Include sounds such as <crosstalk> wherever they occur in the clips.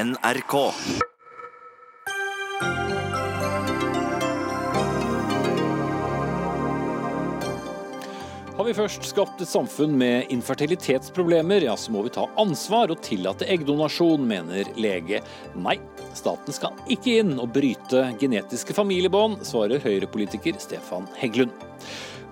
NRK. Har vi først skapt et samfunn med infertilitetsproblemer, ja, så må vi ta ansvar og tillate eggdonasjon, mener lege. Nei, staten skal ikke inn og bryte genetiske familiebånd, svarer Høyre-politiker Stefan Heggelund.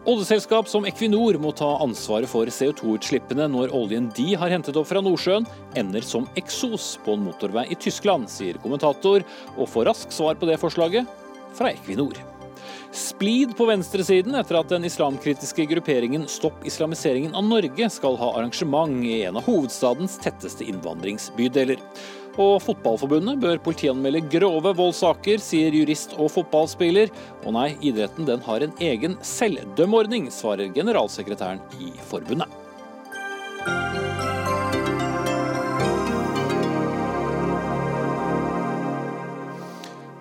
Oljeselskap som Equinor må ta ansvaret for CO2-utslippene når oljen de har hentet opp fra Nordsjøen, ender som eksos på en motorvei i Tyskland, sier kommentator, og får raskt svar på det forslaget fra Equinor. Splid på venstresiden etter at den islamkritiske grupperingen Stopp islamiseringen av Norge skal ha arrangement i en av hovedstadens tetteste innvandringsbydeler. Og Fotballforbundet bør politianmelde grove voldssaker, sier jurist og fotballspiller. Og nei, idretten den har en egen selvdømmeordning, svarer generalsekretæren i forbundet.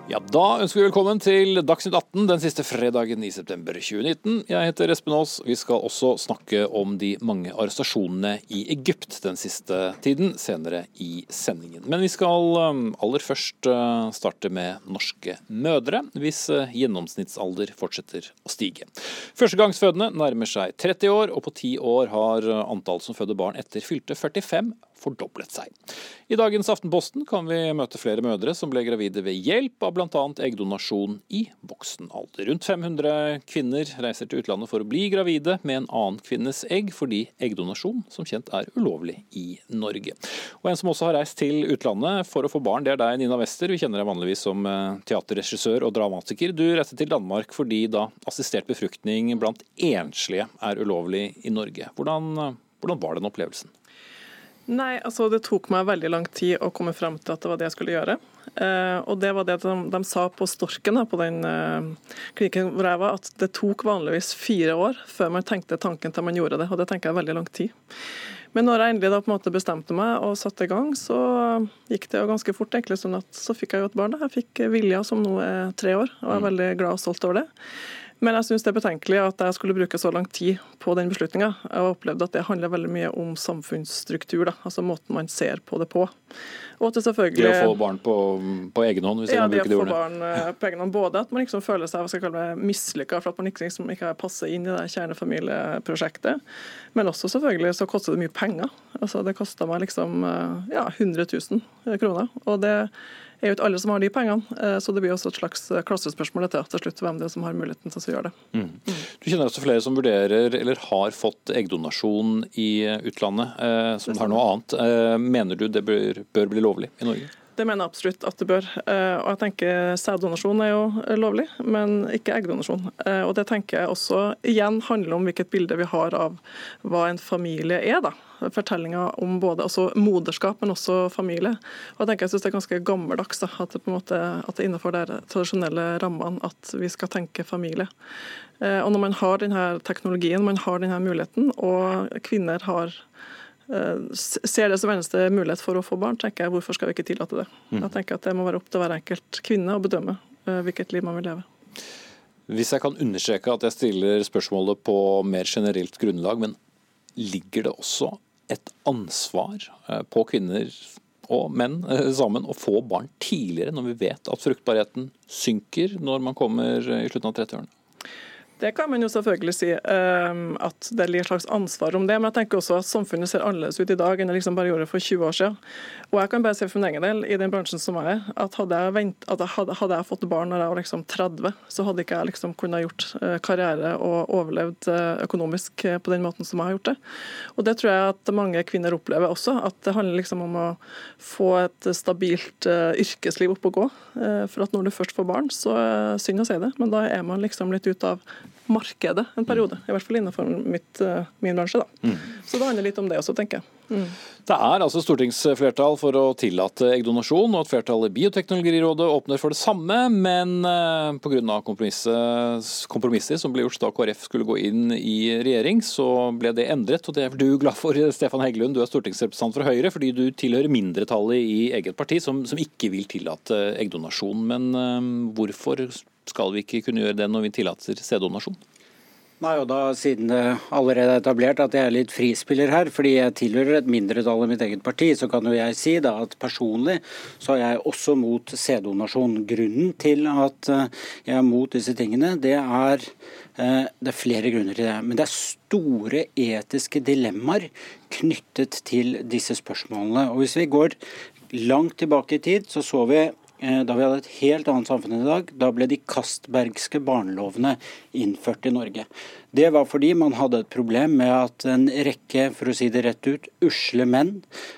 Ja, Da ønsker vi velkommen til Dagsnytt 18 den siste fredagen i september 2019. Jeg heter Espen Aas. Vi skal også snakke om de mange arrestasjonene i Egypt den siste tiden, senere i sendingen. Men vi skal um, aller først uh, starte med norske mødre, hvis uh, gjennomsnittsalder fortsetter å stige. Førstegangsfødende nærmer seg 30 år, og på ti år har uh, antall som føder barn etter fylte 45 fordoblet seg. I dagens Aftenposten kan vi møte flere mødre som ble gravide ved hjelp av bl.a. eggdonasjon i voksen alder. Rundt 500 kvinner reiser til utlandet for å bli gravide med en annen kvinnes egg, fordi eggdonasjon som kjent er ulovlig i Norge. Og En som også har reist til utlandet for å få barn, det er deg, Nina Wester. Vi kjenner deg vanligvis som eh, teaterregissør og dramatiker. Du reiste til Danmark fordi da assistert befruktning blant enslige er ulovlig i Norge. Hvordan, eh, hvordan var den opplevelsen? Nei, altså det tok meg veldig lang tid å komme frem til at det var det jeg skulle gjøre. Eh, og det var det de, de sa på Storken, da, på den eh, klinikken hvor jeg var, at det tok vanligvis fire år før man tenkte tanken til man gjorde det. Og det tenker jeg er veldig lang tid. Men når jeg endelig da på en måte bestemte meg og satte i gang, så gikk det jo ganske fort. egentlig sånn at Så fikk jeg jo et barn. da. Jeg fikk Vilja, som nå er tre år, og jeg er veldig glad og stolt over det. Men jeg syns det er betenkelig at jeg skulle bruke så lang tid på den beslutninga. Jeg har opplevd at det handler veldig mye om samfunnsstruktur, da. altså måten man ser på det på. Og at det selvfølgelig... Det å få barn på, på egen hånd, hvis? Ja, det å få barn eh, på egen hånd. Både at man liksom føler seg hva skal jeg kalle det, mislykka for at man ikke, liksom ikke passer inn i det kjernefamilieprosjektet. Men også selvfølgelig så koster det mye penger. Altså Det kosta meg liksom eh, ja, 100 000 kroner. Og det er jo ikke alle som har de pengene, eh, så det blir også et slags klassespørsmål etter til slutt hvem det er som har muligheten til å gjøre det. Mm. Du kjenner også flere som vurderer eller har fått eggdonasjon i utlandet, eh, som har noe annet. Eh, mener du det bør, bør bli lovlig i Norge? Det mener jeg absolutt at det bør. Eh, og jeg tenker Sæddonasjon er jo lovlig, men ikke eggdonasjon. Eh, og Det tenker jeg også igjen handler om hvilket bilde vi har av hva en familie er. da. Fortellinga om både altså moderskap, men også familie. Og Jeg tenker jeg synes det er ganske gammeldags da, at det på en måte, at det er innenfor de tradisjonelle rammene at vi skal tenke familie. Eh, og Når man har denne teknologien, man har denne muligheten, og kvinner har ser det som eneste mulighet for å få barn, tenker jeg hvorfor skal vi ikke tillate det. Mm. Jeg tenker at Det må være opp til hver enkelt kvinne å bedømme hvilket liv man vil leve. Hvis jeg kan understreke at jeg stiller spørsmålet på mer generelt grunnlag, men ligger det også et ansvar på kvinner og menn sammen å få barn tidligere, når vi vet at fruktbarheten synker når man kommer i slutten av 30-årene? Det kan man jo selvfølgelig si, um, at det ligger et slags ansvar om det. Men jeg tenker også at samfunnet ser annerledes ut i dag enn det liksom bare gjorde for 20 år siden. Og jeg kan bare si for min egen del, i den bransjen som jeg er, at hadde jeg, vent, at hadde, hadde jeg fått barn når jeg var liksom 30, så hadde ikke jeg liksom kunnet gjort uh, karriere og overlevd uh, økonomisk uh, på den måten som jeg har gjort det. Og det tror jeg at mange kvinner opplever også, at det handler liksom om å få et stabilt yrkesliv opp å gå. For at når du først får barn, så synd å si det, men da er man liksom litt ute av markedet en periode. I hvert fall innenfor mitt, eh, min bransje. Da. Mm. Så det handler litt om det også, tenker jeg. Mm. Det er altså stortingsflertall for å tillate eggdonasjon, og et flertall i Bioteknologirådet åpner for det samme, men uh, pga. kompromisser som ble gjort da KrF skulle gå inn i regjering, så ble det endret. og Det er du glad for, <laughs> Stefan Heggelund, du er stortingsrepresentant fra Høyre, fordi du tilhører mindretallet i eget parti som, som ikke vil tillate eggdonasjon. Men hvorfor skal vi ikke kunne gjøre det når vi tillater sæddonasjon? Nei, og da Siden det allerede er etablert at jeg er litt frispiller her, fordi jeg tilhører et mindretall i mitt eget parti, så kan jo jeg si da at personlig så er jeg også mot sæddonasjon. Grunnen til at eh, jeg er mot disse tingene, det er, eh, det er flere grunner til det. Men det er store etiske dilemmaer knyttet til disse spørsmålene. Og Hvis vi går langt tilbake i tid, så så vi da vi hadde et helt annet samfunn enn i dag. Da ble de kastbergske barnelovene innført i Norge. Det var fordi man hadde et problem med at en rekke, for å si det rett ut, usle menn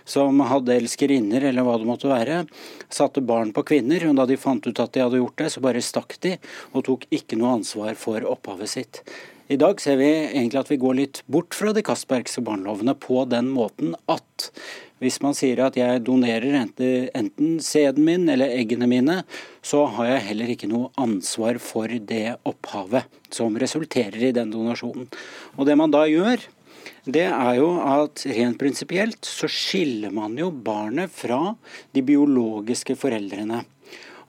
som hadde elskerinner eller hva det måtte være, satte barn på kvinner. Og da de fant ut at de hadde gjort det, så bare stakk de og tok ikke noe ansvar for opphavet sitt. I dag ser vi egentlig at vi går litt bort fra de Castbergske barnelovene på den måten at hvis man sier at jeg donerer enten sæden min eller eggene mine, så har jeg heller ikke noe ansvar for det opphavet som resulterer i den donasjonen. Og det man da gjør, det er jo at rent prinsipielt så skiller man jo barnet fra de biologiske foreldrene.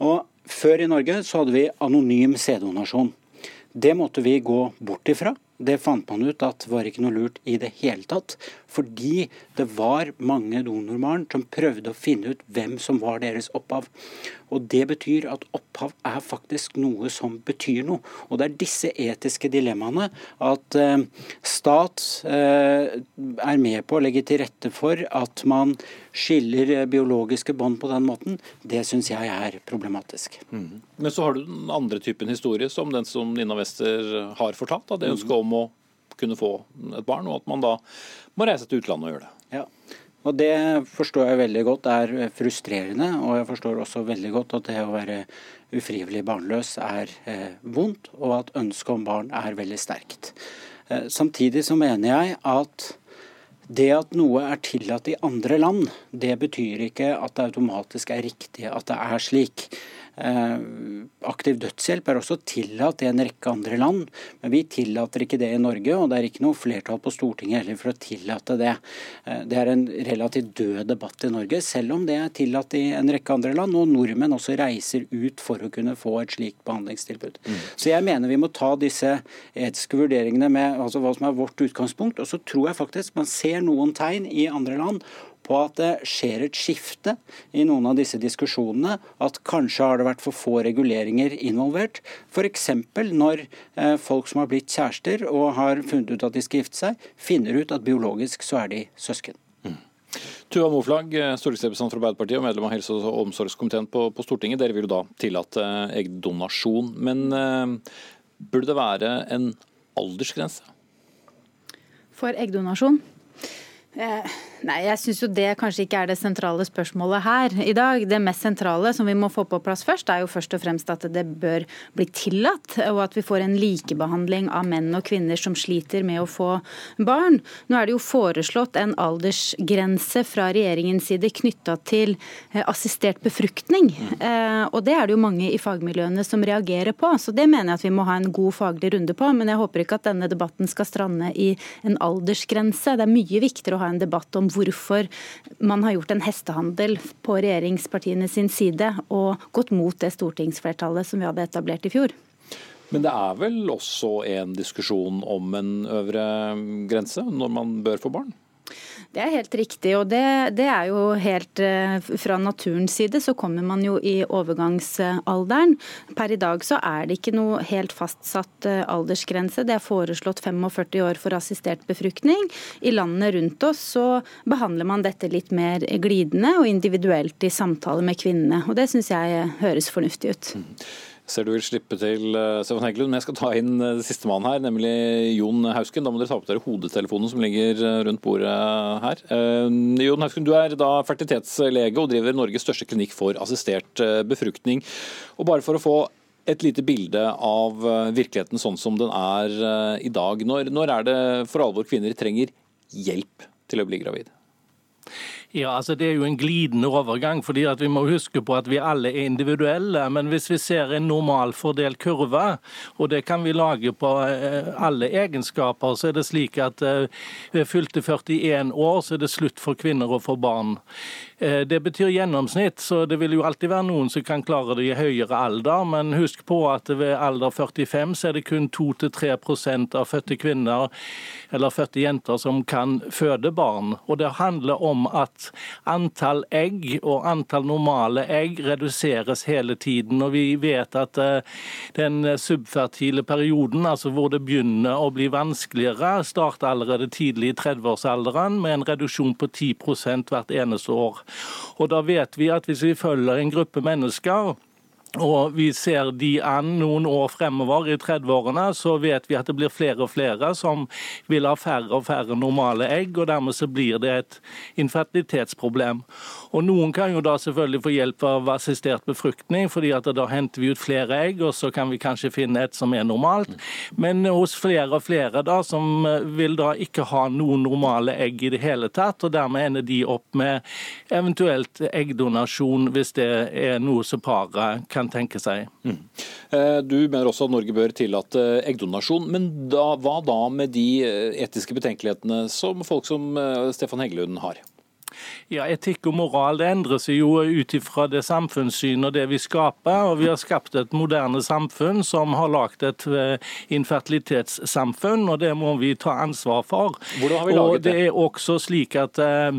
Og før i Norge så hadde vi anonym sæddonasjon. Det måtte vi gå bort ifra. Det fant man ut at var ikke noe lurt i det hele tatt. Fordi det var mange donorbarn som prøvde å finne ut hvem som var deres opphav. Og Det betyr at opphav er faktisk noe som betyr noe. Og Det er disse etiske dilemmaene at eh, stat eh, er med på å legge til rette for at man skiller eh, biologiske bånd på den måten. Det syns jeg er problematisk. Mm. Men så har du den andre typen historie, som den som Nina Wester har fortalt. Det ønsket om å kunne få et barn, og at man da må reise til utlandet og gjøre det. Ja. Og Det forstår jeg veldig godt er frustrerende, og jeg forstår også veldig godt at det å være ufrivillig barnløs er eh, vondt, og at ønsket om barn er veldig sterkt. Eh, samtidig så mener jeg at det at noe er tillatt i andre land, det betyr ikke at det automatisk er riktig at det er slik. Eh, aktiv dødshjelp er også tillatt i en rekke andre land, men vi tillater ikke det i Norge. Og det er ikke noe flertall på Stortinget heller for å tillate det. Eh, det er en relativt død debatt i Norge, selv om det er tillatt i en rekke andre land. Og nordmenn også reiser ut for å kunne få et slikt behandlingstilbud. Mm. Så jeg mener vi må ta disse etiske vurderingene med altså hva som er vårt utgangspunkt. Og så tror jeg faktisk man ser noen tegn i andre land på at det skjer et skifte i noen av disse diskusjonene. At kanskje har det vært for få reguleringer involvert. F.eks. når eh, folk som har blitt kjærester og har funnet ut at de skal gifte seg, finner ut at biologisk så er de søsken. Mm. Tuva Moflag, eh, stortingsrepresentant for Arbeiderpartiet og medlem av helse- og omsorgskomiteen på, på, Stortinget. Dere vil jo da tillate eggdonasjon. Men eh, burde det være en aldersgrense? For eggdonasjon? Eh, nei, jeg syns jo det kanskje ikke er det sentrale spørsmålet her i dag. Det mest sentrale som vi må få på plass først, er jo først og fremst at det bør bli tillatt, og at vi får en likebehandling av menn og kvinner som sliter med å få barn. Nå er det jo foreslått en aldersgrense fra regjeringens side knytta til eh, assistert befruktning. Eh, og det er det jo mange i fagmiljøene som reagerer på, så det mener jeg at vi må ha en god faglig runde på. Men jeg håper ikke at denne debatten skal strande i en aldersgrense. Det er mye viktigere å ha en debatt om hvorfor man har gjort en hestehandel på regjeringspartiene sin side og gått mot det stortingsflertallet som vi hadde etablert i fjor. Men det er vel også en diskusjon om en øvre grense når man bør få barn? Det er helt riktig. og det, det, er jo helt eh, Fra naturens side så kommer man jo i overgangsalderen. Per i dag så er det ikke noe helt fastsatt eh, aldersgrense. Det er foreslått 45 år for assistert befruktning. I landene rundt oss så behandler man dette litt mer glidende og individuelt i samtale med kvinnene. og Det syns jeg høres fornuftig ut. Ser du vil slippe til eh, Stefan Heggelund, men jeg skal ta inn uh, sistemann her, nemlig Jon Hausken. Da må dere ta på dere hodetelefonen som ligger eh, rundt bordet her. Jon Hausken, du er da fertilitetslege og driver Norges største klinikk for assistert befruktning. Og bare for å få et lite bilde av virkeligheten sånn som den er i dag. Når, når er det for alvor kvinner trenger hjelp til å bli gravid? Ja, altså Det er jo en glidende overgang. fordi at Vi må huske på at vi alle er individuelle. Men hvis vi ser en normalfordelt kurve, og det kan vi lage på eh, alle egenskaper, så er det slik at eh, ved fylte 41 år så er det slutt for kvinner å få barn. Eh, det betyr gjennomsnitt, så det vil jo alltid være noen som kan klare det i høyere alder. Men husk på at ved alder 45 så er det kun 2-3% av fødte kvinner eller fødte jenter som kan føde barn. Og det handler om at antall egg og antall normale egg reduseres hele tiden. Og vi vet at eh, den subfertile perioden, altså hvor det begynner å bli vanskeligere, starter allerede tidlig i 30-årsalderen med en reduksjon på 10% hvert eneste år. Og da vet vi at hvis vi følger en gruppe mennesker og vi ser de an noen år fremover i 30-årene, så vet vi at det blir flere og flere som vil ha færre og færre normale egg, og dermed så blir det et infertilitetsproblem. Og Noen kan jo da selvfølgelig få hjelp av assistert befruktning, fordi at da henter vi ut flere egg, og så kan vi kanskje finne et som er normalt. Men hos flere og flere da, som vil da ikke ha noen normale egg i det hele tatt, og dermed ender de opp med eventuelt eggdonasjon hvis det er noe som paret kan kan tenke seg. Mm. Eh, du mener også at Norge bør tillate eggdonasjon, men da, hva da med de eh, etiske betenkelighetene som folk som eh, Stefan Heggelund har? Ja, Etikk og moral det endrer seg jo ut ifra det samfunnssynet og det vi skaper. og Vi har skapt et moderne samfunn som har lagd et infertilitetssamfunn, og det må vi ta ansvar for. Hvordan har vi laget det? Og Det er også slik at Eh,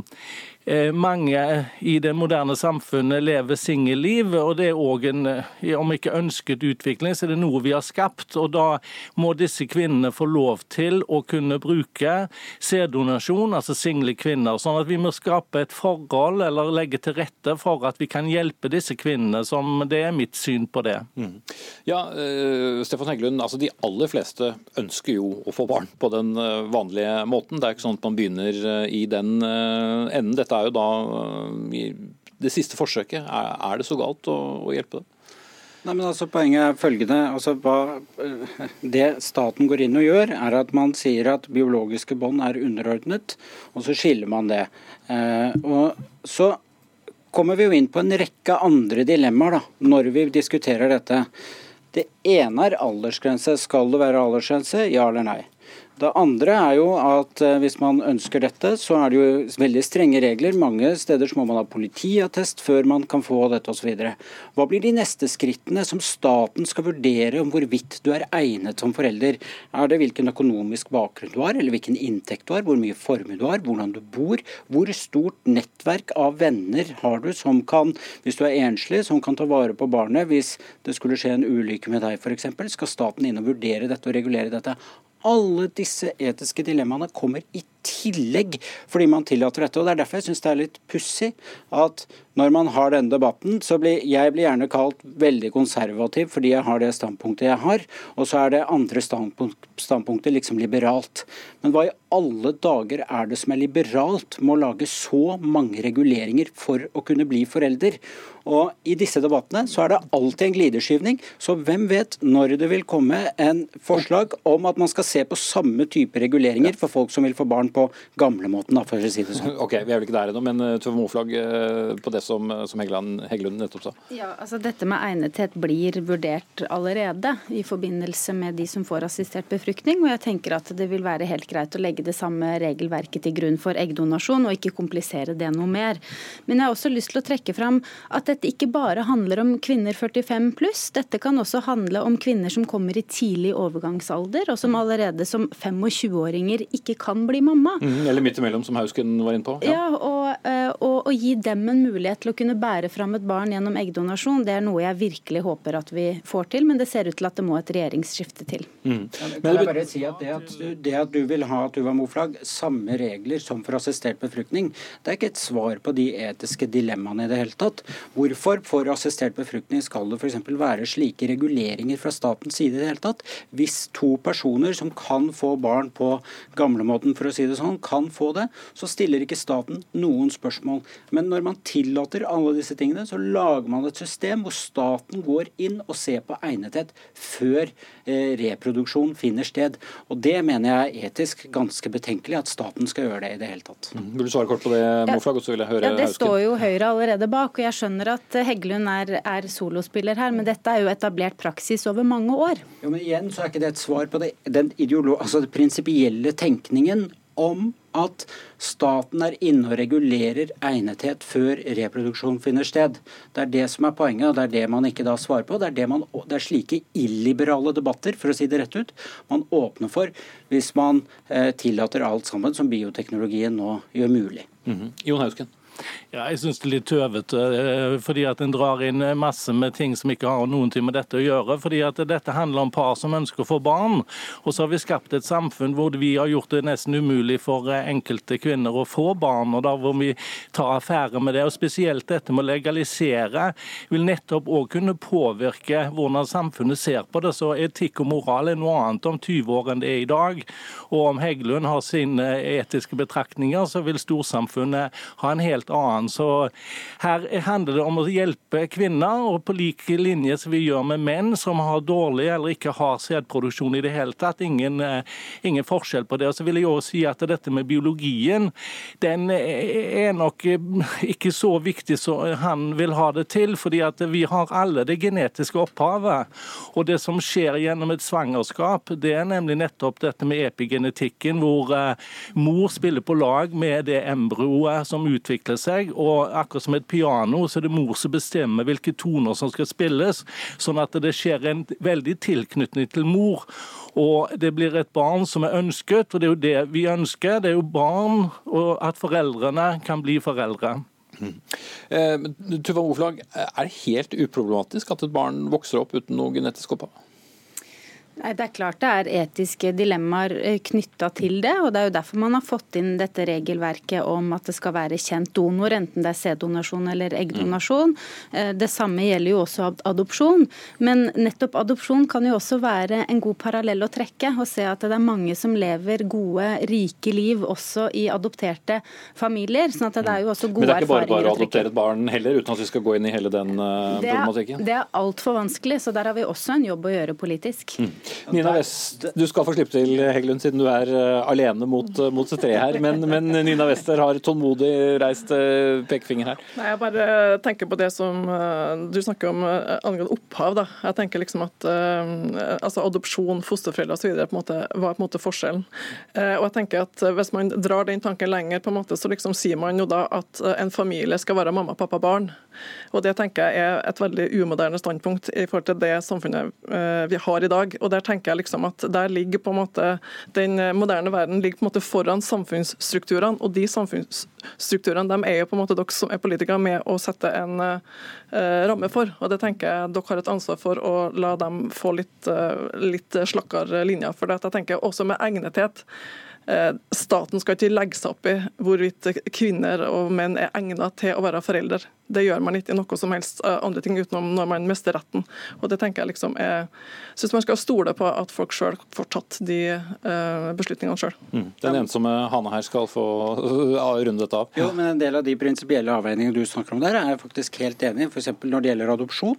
mange i det moderne samfunnet lever singelliv, og det er òg en, eh, om ikke ønsket utvikling, så er det noe vi har skapt. Og da må disse kvinnene få lov til å kunne bruke sæddonasjon, altså single kvinner. Sånn at vi må skape et forhold, eller legge til rette for at vi kan hjelpe disse kvinnene. som Det er mitt syn på det. Mm. Ja, uh, Stefan Heggelund, altså De aller fleste ønsker jo å få barn på den vanlige måten. Det er ikke sånn at man begynner i den enden. Dette dette er jo da eh, det siste forsøket. Er, det så galt å, å hjelpe dem? Nei, men altså Poenget er følgende. Altså, hva, eh, det staten går inn og gjør, er at man sier at biologiske bånd er underordnet, og så skiller man det. Eh, og så kommer vi jo inn på en rekke andre dilemmaer da, når vi diskuterer dette. Det ene er aldersgrense. Skal det være aldersgrense, ja eller nei? Det andre er jo at eh, hvis man ønsker dette, så er det jo veldig strenge regler. Mange steder så må man ha politiattest før man kan få dette osv. Hva blir de neste skrittene som staten skal vurdere om hvorvidt du er egnet som forelder? Er det hvilken økonomisk bakgrunn du har, eller hvilken inntekt du har, hvor mye formue du har, hvordan du bor? Hvor stort nettverk av venner har du som kan, hvis du er enslig, som kan ta vare på barnet hvis det skulle skje en ulykke med deg f.eks.? Skal staten inn og vurdere dette og regulere dette? Alle disse etiske dilemmaene kommer i tillegg fordi man tillater dette. og Det er derfor jeg syns det er litt pussig at når man har denne debatten, så blir jeg blir gjerne kalt veldig konservativ fordi jeg har det standpunktet jeg har, og så er det andre standpunkt, standpunktet liksom liberalt. Men hva i alle dager er det som er liberalt med å lage så mange reguleringer for å kunne bli forelder? Og I disse debattene så er det alltid en glideskyvning. Så hvem vet når det vil komme en forslag om at man skal se på samme type reguleringer for folk som vil få barn på gamlemåten, for å si det sånn. <laughs> Ok, Vi er vel ikke der ennå, men uh, Tove Moflag, uh, på det som, som Heggeland, Heggelund, nettopp sa. Ja, altså Dette med egnethet blir vurdert allerede i forbindelse med de som får assistert befruktning. Og jeg tenker at det vil være helt greit å legge det samme regelverket til grunn for eggdonasjon, og ikke komplisere det noe mer. Men jeg har også lyst til å trekke fram at dette ikke bare handler om kvinner 45 pluss. Dette kan også handle om kvinner som kommer i tidlig overgangsalder, og som allerede som 25-åringer ikke kan bli mamma mamma. Mm, eller midt imellom, som Hausken var inne på. Ja, ja og, eh, og, og, gi dem en mulighet til å kunne bære fram et barn gjennom eggdonasjon, det er noe jeg virkelig håper at vi får til, men det ser ut til at det må et regjeringsskifte til. Mm. kan jeg bare si at det at, det at, du vil ha Tuva Moflag, samme regler som for assistert befruktning, det er ikke et svar på de etiske dilemmaene i det hele tatt. Hvorfor for assistert befruktning skal det f.eks. være slike reguleringer fra statens side i det hele tatt? Hvis to personer som kan få barn på gamlemåten, for å si det det sånn, kan få det, så stiller ikke staten noen spørsmål. Men når man tillater alle disse tingene, så lager man et system hvor staten går inn og ser på egnethet før eh, reproduksjon finner sted. Og Det mener jeg er etisk ganske betenkelig, at staten skal gjøre det i det hele tatt. Mm. Vil du svare kort på det, Moflag, og så vil jeg høre ja, Det står jo Høyre allerede bak, og jeg skjønner at Heggelund er, er solospiller her, men dette er jo etablert praksis over mange år. Jo, men igjen så er ikke det et svar på det, den ideolo altså det prinsipielle tenkningen om at staten er inne og regulerer egnethet før reproduksjon finner sted. Det er det som er poenget, og det er det man ikke da svarer på. Det er, man, det er slike illiberale debatter, for å si det rett ut, man åpner for hvis man eh, tillater alt sammen som bioteknologien nå gjør mulig. Mm -hmm. Jon Hausken. Ja, jeg syns det er litt tøvete, eh, fordi at en drar inn masse med ting som ikke har noen ting med dette å gjøre. fordi at Dette handler om par som ønsker å få barn. Og så har vi skapt et samfunn hvor vi har gjort det nesten umulig for eh, enkelte kvinner å få barn. og Da hvor vi tar affære med det. og Spesielt dette med å legalisere vil nettopp òg kunne påvirke hvordan samfunnet ser på det. Så etikk og moral er noe annet om 20 år enn det er i dag. Og om Heggelund har sine etiske betraktninger, så vil storsamfunnet ha en helt annen. Så her handler det om å hjelpe kvinner, og på lik linje som vi gjør med menn som har dårlig eller ikke har sædproduksjon i det hele tatt. Ingen, eh, ingen forskjell på det. Og så vil jeg også si at dette med biologien, den er nok ikke så viktig som han vil ha det til. fordi at vi har alle det genetiske opphavet. Og det som skjer gjennom et svangerskap, det er nemlig nettopp dette med epigenetikken, hvor eh, mor spiller på lag med det embryoet som utvikler seg. Og akkurat som et piano, så er det mor som bestemmer hvilke toner som skal spilles. Sånn at det skjer en veldig tilknytning til mor. Og det blir et barn som er ønsket, og det er jo det vi ønsker. Det er jo barn, og at foreldrene kan bli foreldre. Mm. Eh, Tuva Moflag, er det helt uproblematisk at et barn vokser opp uten noe genetisk opphav? Nei, Det er klart det er etiske dilemmaer eh, knytta til det. og Det er jo derfor man har fått inn dette regelverket om at det skal være kjent donor, enten det er sæddonasjon eller eggdonasjon. Mm. Det samme gjelder jo også adopsjon. Men nettopp adopsjon kan jo også være en god parallell å trekke. Og se at det er mange som lever gode, rike liv også i adopterte familier. sånn at det er jo også gode erfaringer å trekke. Men det er ikke bare bare å adoptere et barn heller, uten at vi skal gå inn i hele den problematikken? det er? Det er altfor vanskelig, så der har vi også en jobb å gjøre politisk. Mm. Nina West, du skal få slippe til Heggelund, siden du er uh, alene mot, mot C3 her. Men, men, Nina Wester har tålmodig reist uh, pekefinger her. Nei, Jeg bare tenker på det som du snakker om angående opphav. da. Jeg tenker liksom at altså Adopsjon, fosterforeldre osv. var på en måte forskjellen. Og jeg tenker at Hvis man drar den tanken lenger, på en måte, så liksom sier man jo da at en familie skal være mamma, pappa, barn. Og Det tenker jeg er et veldig umoderne standpunkt i forhold til det samfunnet vi har i dag. Og der tenker jeg liksom at der ligger på en måte Den moderne verden ligger på en måte foran samfunnsstrukturene. Og de samfunnsstrukturene er jo på en måte dere som er politikere med å sette en uh, ramme for. Og det tenker jeg dere har et ansvar for å la dem få litt, uh, litt slakkere linjer. For det jeg tenker også med egnethet Eh, staten skal ikke legge seg opp i hvorvidt kvinner og menn er egnet til å være foreldre. Det gjør man ikke i noe som helst eh, andre ting utenom når man mister retten. Og det tenker jeg liksom er synes man skal stole på at folk sjøl får tatt de uh, beslutningene sjøl. Mm. Den ensomme Hanne her skal få <laughs> runde dette av. Jo, men En del av de prinsipielle avveiningene du snakker om der, er jeg faktisk helt enig i. F.eks. når det gjelder adopsjon.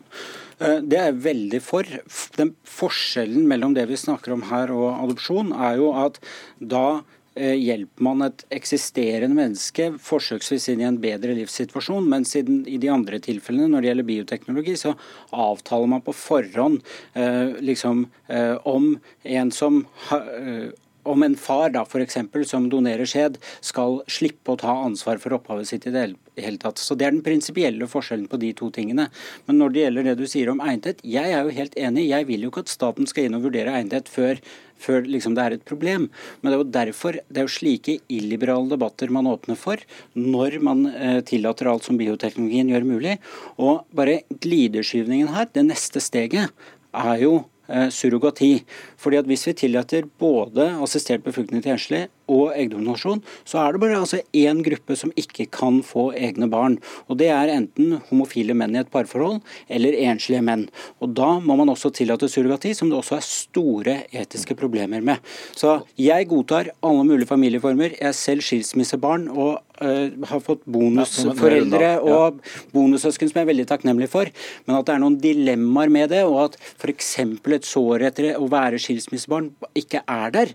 Det er jeg veldig for. Den Forskjellen mellom det vi snakker om her og adopsjon, er jo at da hjelper man et eksisterende menneske forsøksvis inn i en bedre livssituasjon. Men siden i de andre tilfellene, når det gjelder bioteknologi, så avtaler man på forhånd eh, liksom, eh, om en som eh, om en far da, for eksempel, som donerer skjed, skal slippe å ta ansvar for opphavet sitt i det hele tatt. Så Det er den prinsipielle forskjellen på de to tingene. Men når det gjelder det du sier om egnethet, jeg er jo helt enig. Jeg vil jo ikke at staten skal inn og vurdere egnethet før, før liksom det er et problem. Men det er jo derfor det er jo slike illiberale debatter man åpner for når man eh, tillater alt som bioteknologien gjør mulig. Og bare glideskyvningen her, det neste steget, er jo surrogati. Fordi at Hvis vi tillater både assistert befruktning til enslige og eggdonasjon, så er det bare altså én gruppe som ikke kan få egne barn. Og Det er enten homofile menn i et parforhold eller enslige menn. Og Da må man også tillate surrogati, som det også er store etiske problemer med. Så jeg godtar alle mulige familieformer. Jeg er selv skilsmissebarn og øh, har fått bonusforeldre og bonussøsken som jeg er veldig takknemlig for. Men at det er noen dilemmaer med det, og at f.eks. et sår etter å være skilsmissebarn ikke er der,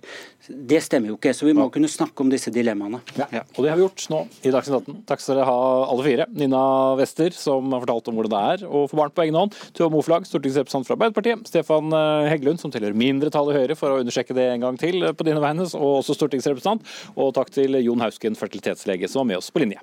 det stemmer jo ikke, så vi må kunne snakke om disse dilemmaene. Ja, og det har vi gjort nå i Dagsnytt 18. Takk skal dere ha alle fire. Nina Wester, som har fortalt om hvordan det er å få barn på egen hånd. Tuva Moflag, stortingsrepresentant fra Arbeiderpartiet. Stefan eh, Heggelund, som tilhører mindretallet i Høyre, for å undersøke det en gang til på dine vegne, og også stortingsrepresentant. Og takk til Jon Hausken, fertilitetslege, som var med oss på linje.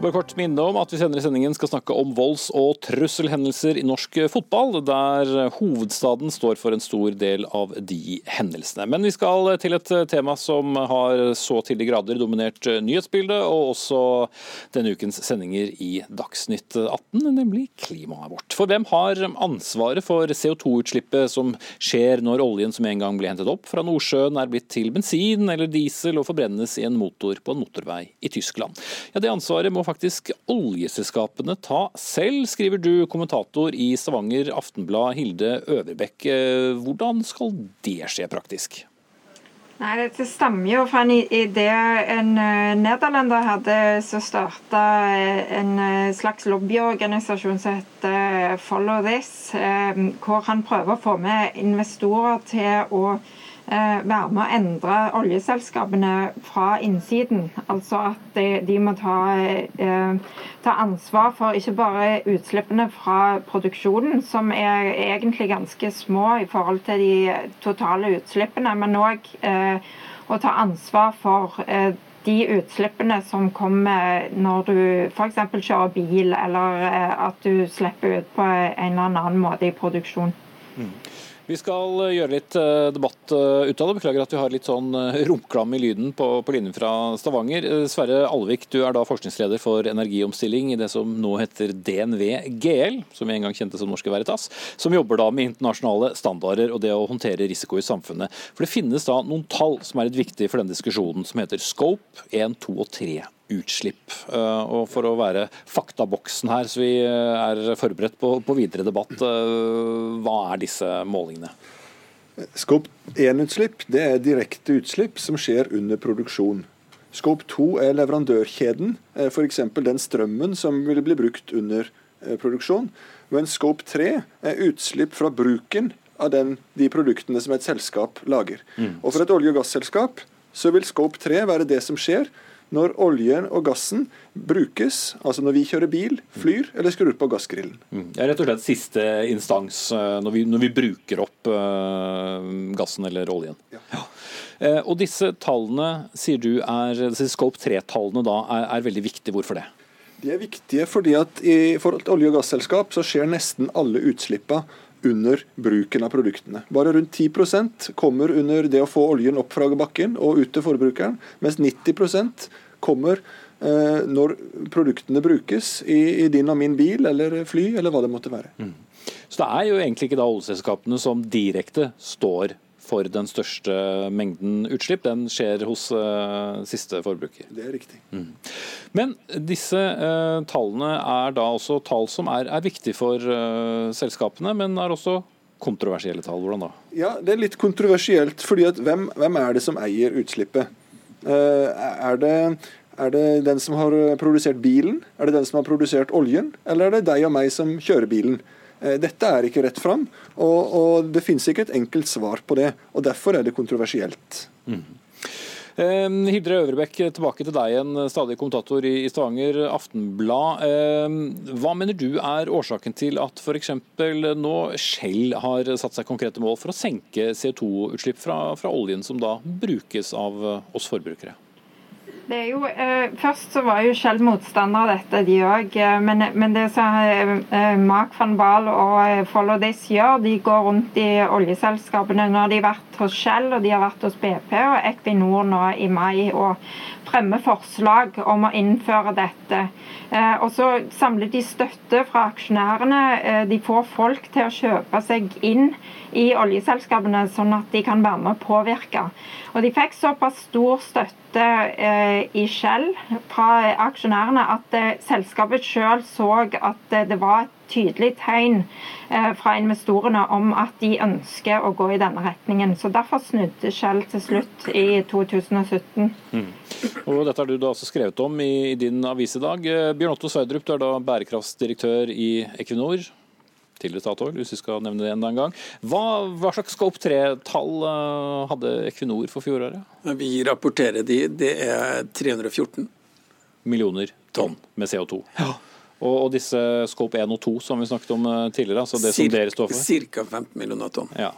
Bare kort minne om at vi senere i sendingen skal snakke om volds- og trusselhendelser i norsk fotball, der hovedstaden står for en stor del av de hendelsene. Men vi skal til et tema som har så til de grader dominert nyhetsbildet, og også denne ukens sendinger i Dagsnytt 18, nemlig klimaet vårt. For hvem har ansvaret for CO2-utslippet som skjer når oljen som en gang ble hentet opp fra Nordsjøen er blitt til bensin eller diesel og forbrennes i en motor på en motorvei i Tyskland? Ja, Det ansvaret må faktisk oljeselskapene ta selv, skriver du, kommentator i Stavanger Aftenblad Hilde Øverbekk. Eh, hvordan skal det skje praktisk? Nei, Dette stammer jo fra en idé en uh, nederlender hadde som starta eh, en slags lobbyorganisasjon som heter Follow This, hvor han prøver å få med investorer til å Eh, være med å endre oljeselskapene fra innsiden. Altså at de, må ta, eh, ta, ansvar for ikke bare utslippene fra produksjonen, som er egentlig ganske små i forhold til de totale utslippene, men òg eh, å ta ansvar for eh, de utslippene som kommer når du f.eks. kjører bil, eller eh, at du slipper ut på en eller annen måte i produksjon. Mm. Vi skal eh, gjøre litt eh, debatt eh, ut av det. Beklager at vi har litt sånn romklam i lyden på, på, linjen fra Stavanger. Sverre Alvik, du er da forskningsleder for energiomstilling i det som nå heter DNV GL, som vi en gang kjente som Norske Veritas, som jobber da med internasjonale standarder og det å håndtere risiko i samfunnet. For Det finnes da noen tall som er litt viktige for den diskusjonen, som heter Scope 1, 2 og 3 utslipp. Eh, og For å være faktaboksen her, så vi eh, er forberedt på, på videre debatt, eh, hva er disse målingene? Skop 1-utslipp det er direkte utslipp som skjer under produksjon. Skop 2 er leverandørkjeden, f.eks. den strømmen som vil bli brukt under produksjon. Men skop 3 er utslipp fra bruken av den, de produktene som et selskap lager. Mm. Og For et olje- og gasselskap så vil skop 3 være det som skjer når oljen og gassen brukes, altså når vi kjører bil, flyr eller skrur på gassgrillen. Mm. Det er rett og slett siste instans eh, når vi, når vi bruker opp uh, gassen eller oljen. Ja. ja. Uh, og disse tallene, sier du, er, disse Scope 3-tallene da, er, er, veldig viktige. Hvorfor det? De er viktige fordi at i, for et olje- og gasselskap så skjer nesten alle utslippene under bruken av produktene. Bare rundt 10% kommer under det å få oljen opp fra bakken og ut til forbrukeren, mens 90% kommer eh, når produktene brukes i, i, din og min bil eller fly, eller hva det måtte være. Mm. Så det er jo egentlig ikke da oljeselskapene som direkte står for den største mengden utslipp, den skjer hos uh, siste forbruker. Det er riktig. Mm. Men disse uh, tallene er da også tall som er, er viktige for uh, selskapene, men er også kontroversielle tall. Hvordan da? Ja, Det er litt kontroversielt, fordi at hvem, hvem er det som eier utslippet? er det er det den som har produsert bilen? Er det den som har produsert oljen? Eller er det deg og meg som kjører bilen? Eh, dette er ikke rett fram, og, og det finnes ikke et enkelt svar på det. og Derfor er det kontroversielt. Mm. Hildre Øvrebekk, tilbake til deg, en stadig kommentator i Stavanger Aftenblad. Hva mener du er årsaken til at f.eks. nå Shell har satt seg konkrete mål for å senke CO2-utslipp fra, fra oljen som da brukes av oss forbrukere? Det er jo, eh, først så var jo Shell motstander av dette, de òg. Eh, men, men, det som eh, Mark van Baal og eh, Follow This gjør, de går rundt i oljeselskapene. Nå har de vært hos Shell og de har vært hos BP og Equinor nå i mai og fremmer forslag om å innføre dette. Eh, og så samler de støtte fra aksjonærene. Eh, de får folk til å kjøpe seg inn i oljeselskapene, sånn at de kan være med å påvirke. Og de fikk såpass stor støtte eh, i Shell fra aksjonærene at selskapet selv så at det var et tydelig tegn eh, fra investorene om at de ønsker å gå i denne retningen. Så Derfor snudde Shell til slutt i 2017. Mm. Og Dette har du da også skrevet om i, i din avis i dag. Eh, Bjørn Otto Sverdrup, du er da bærekraftsdirektør i Equinor tidligere Statoil, hvis vi skal nevne det enda en gang. Hva, hva slags Scope 3-tall uh, hadde Equinor for fjoråret? Vi rapporterer de, det er 314. Millioner tonn med CO2. Ja. Og, disse Scope 1 og 2 som vi snakket om uh, tidligere, altså det Cirka, som dere står for? Ca. 15 millioner tonn. Ja.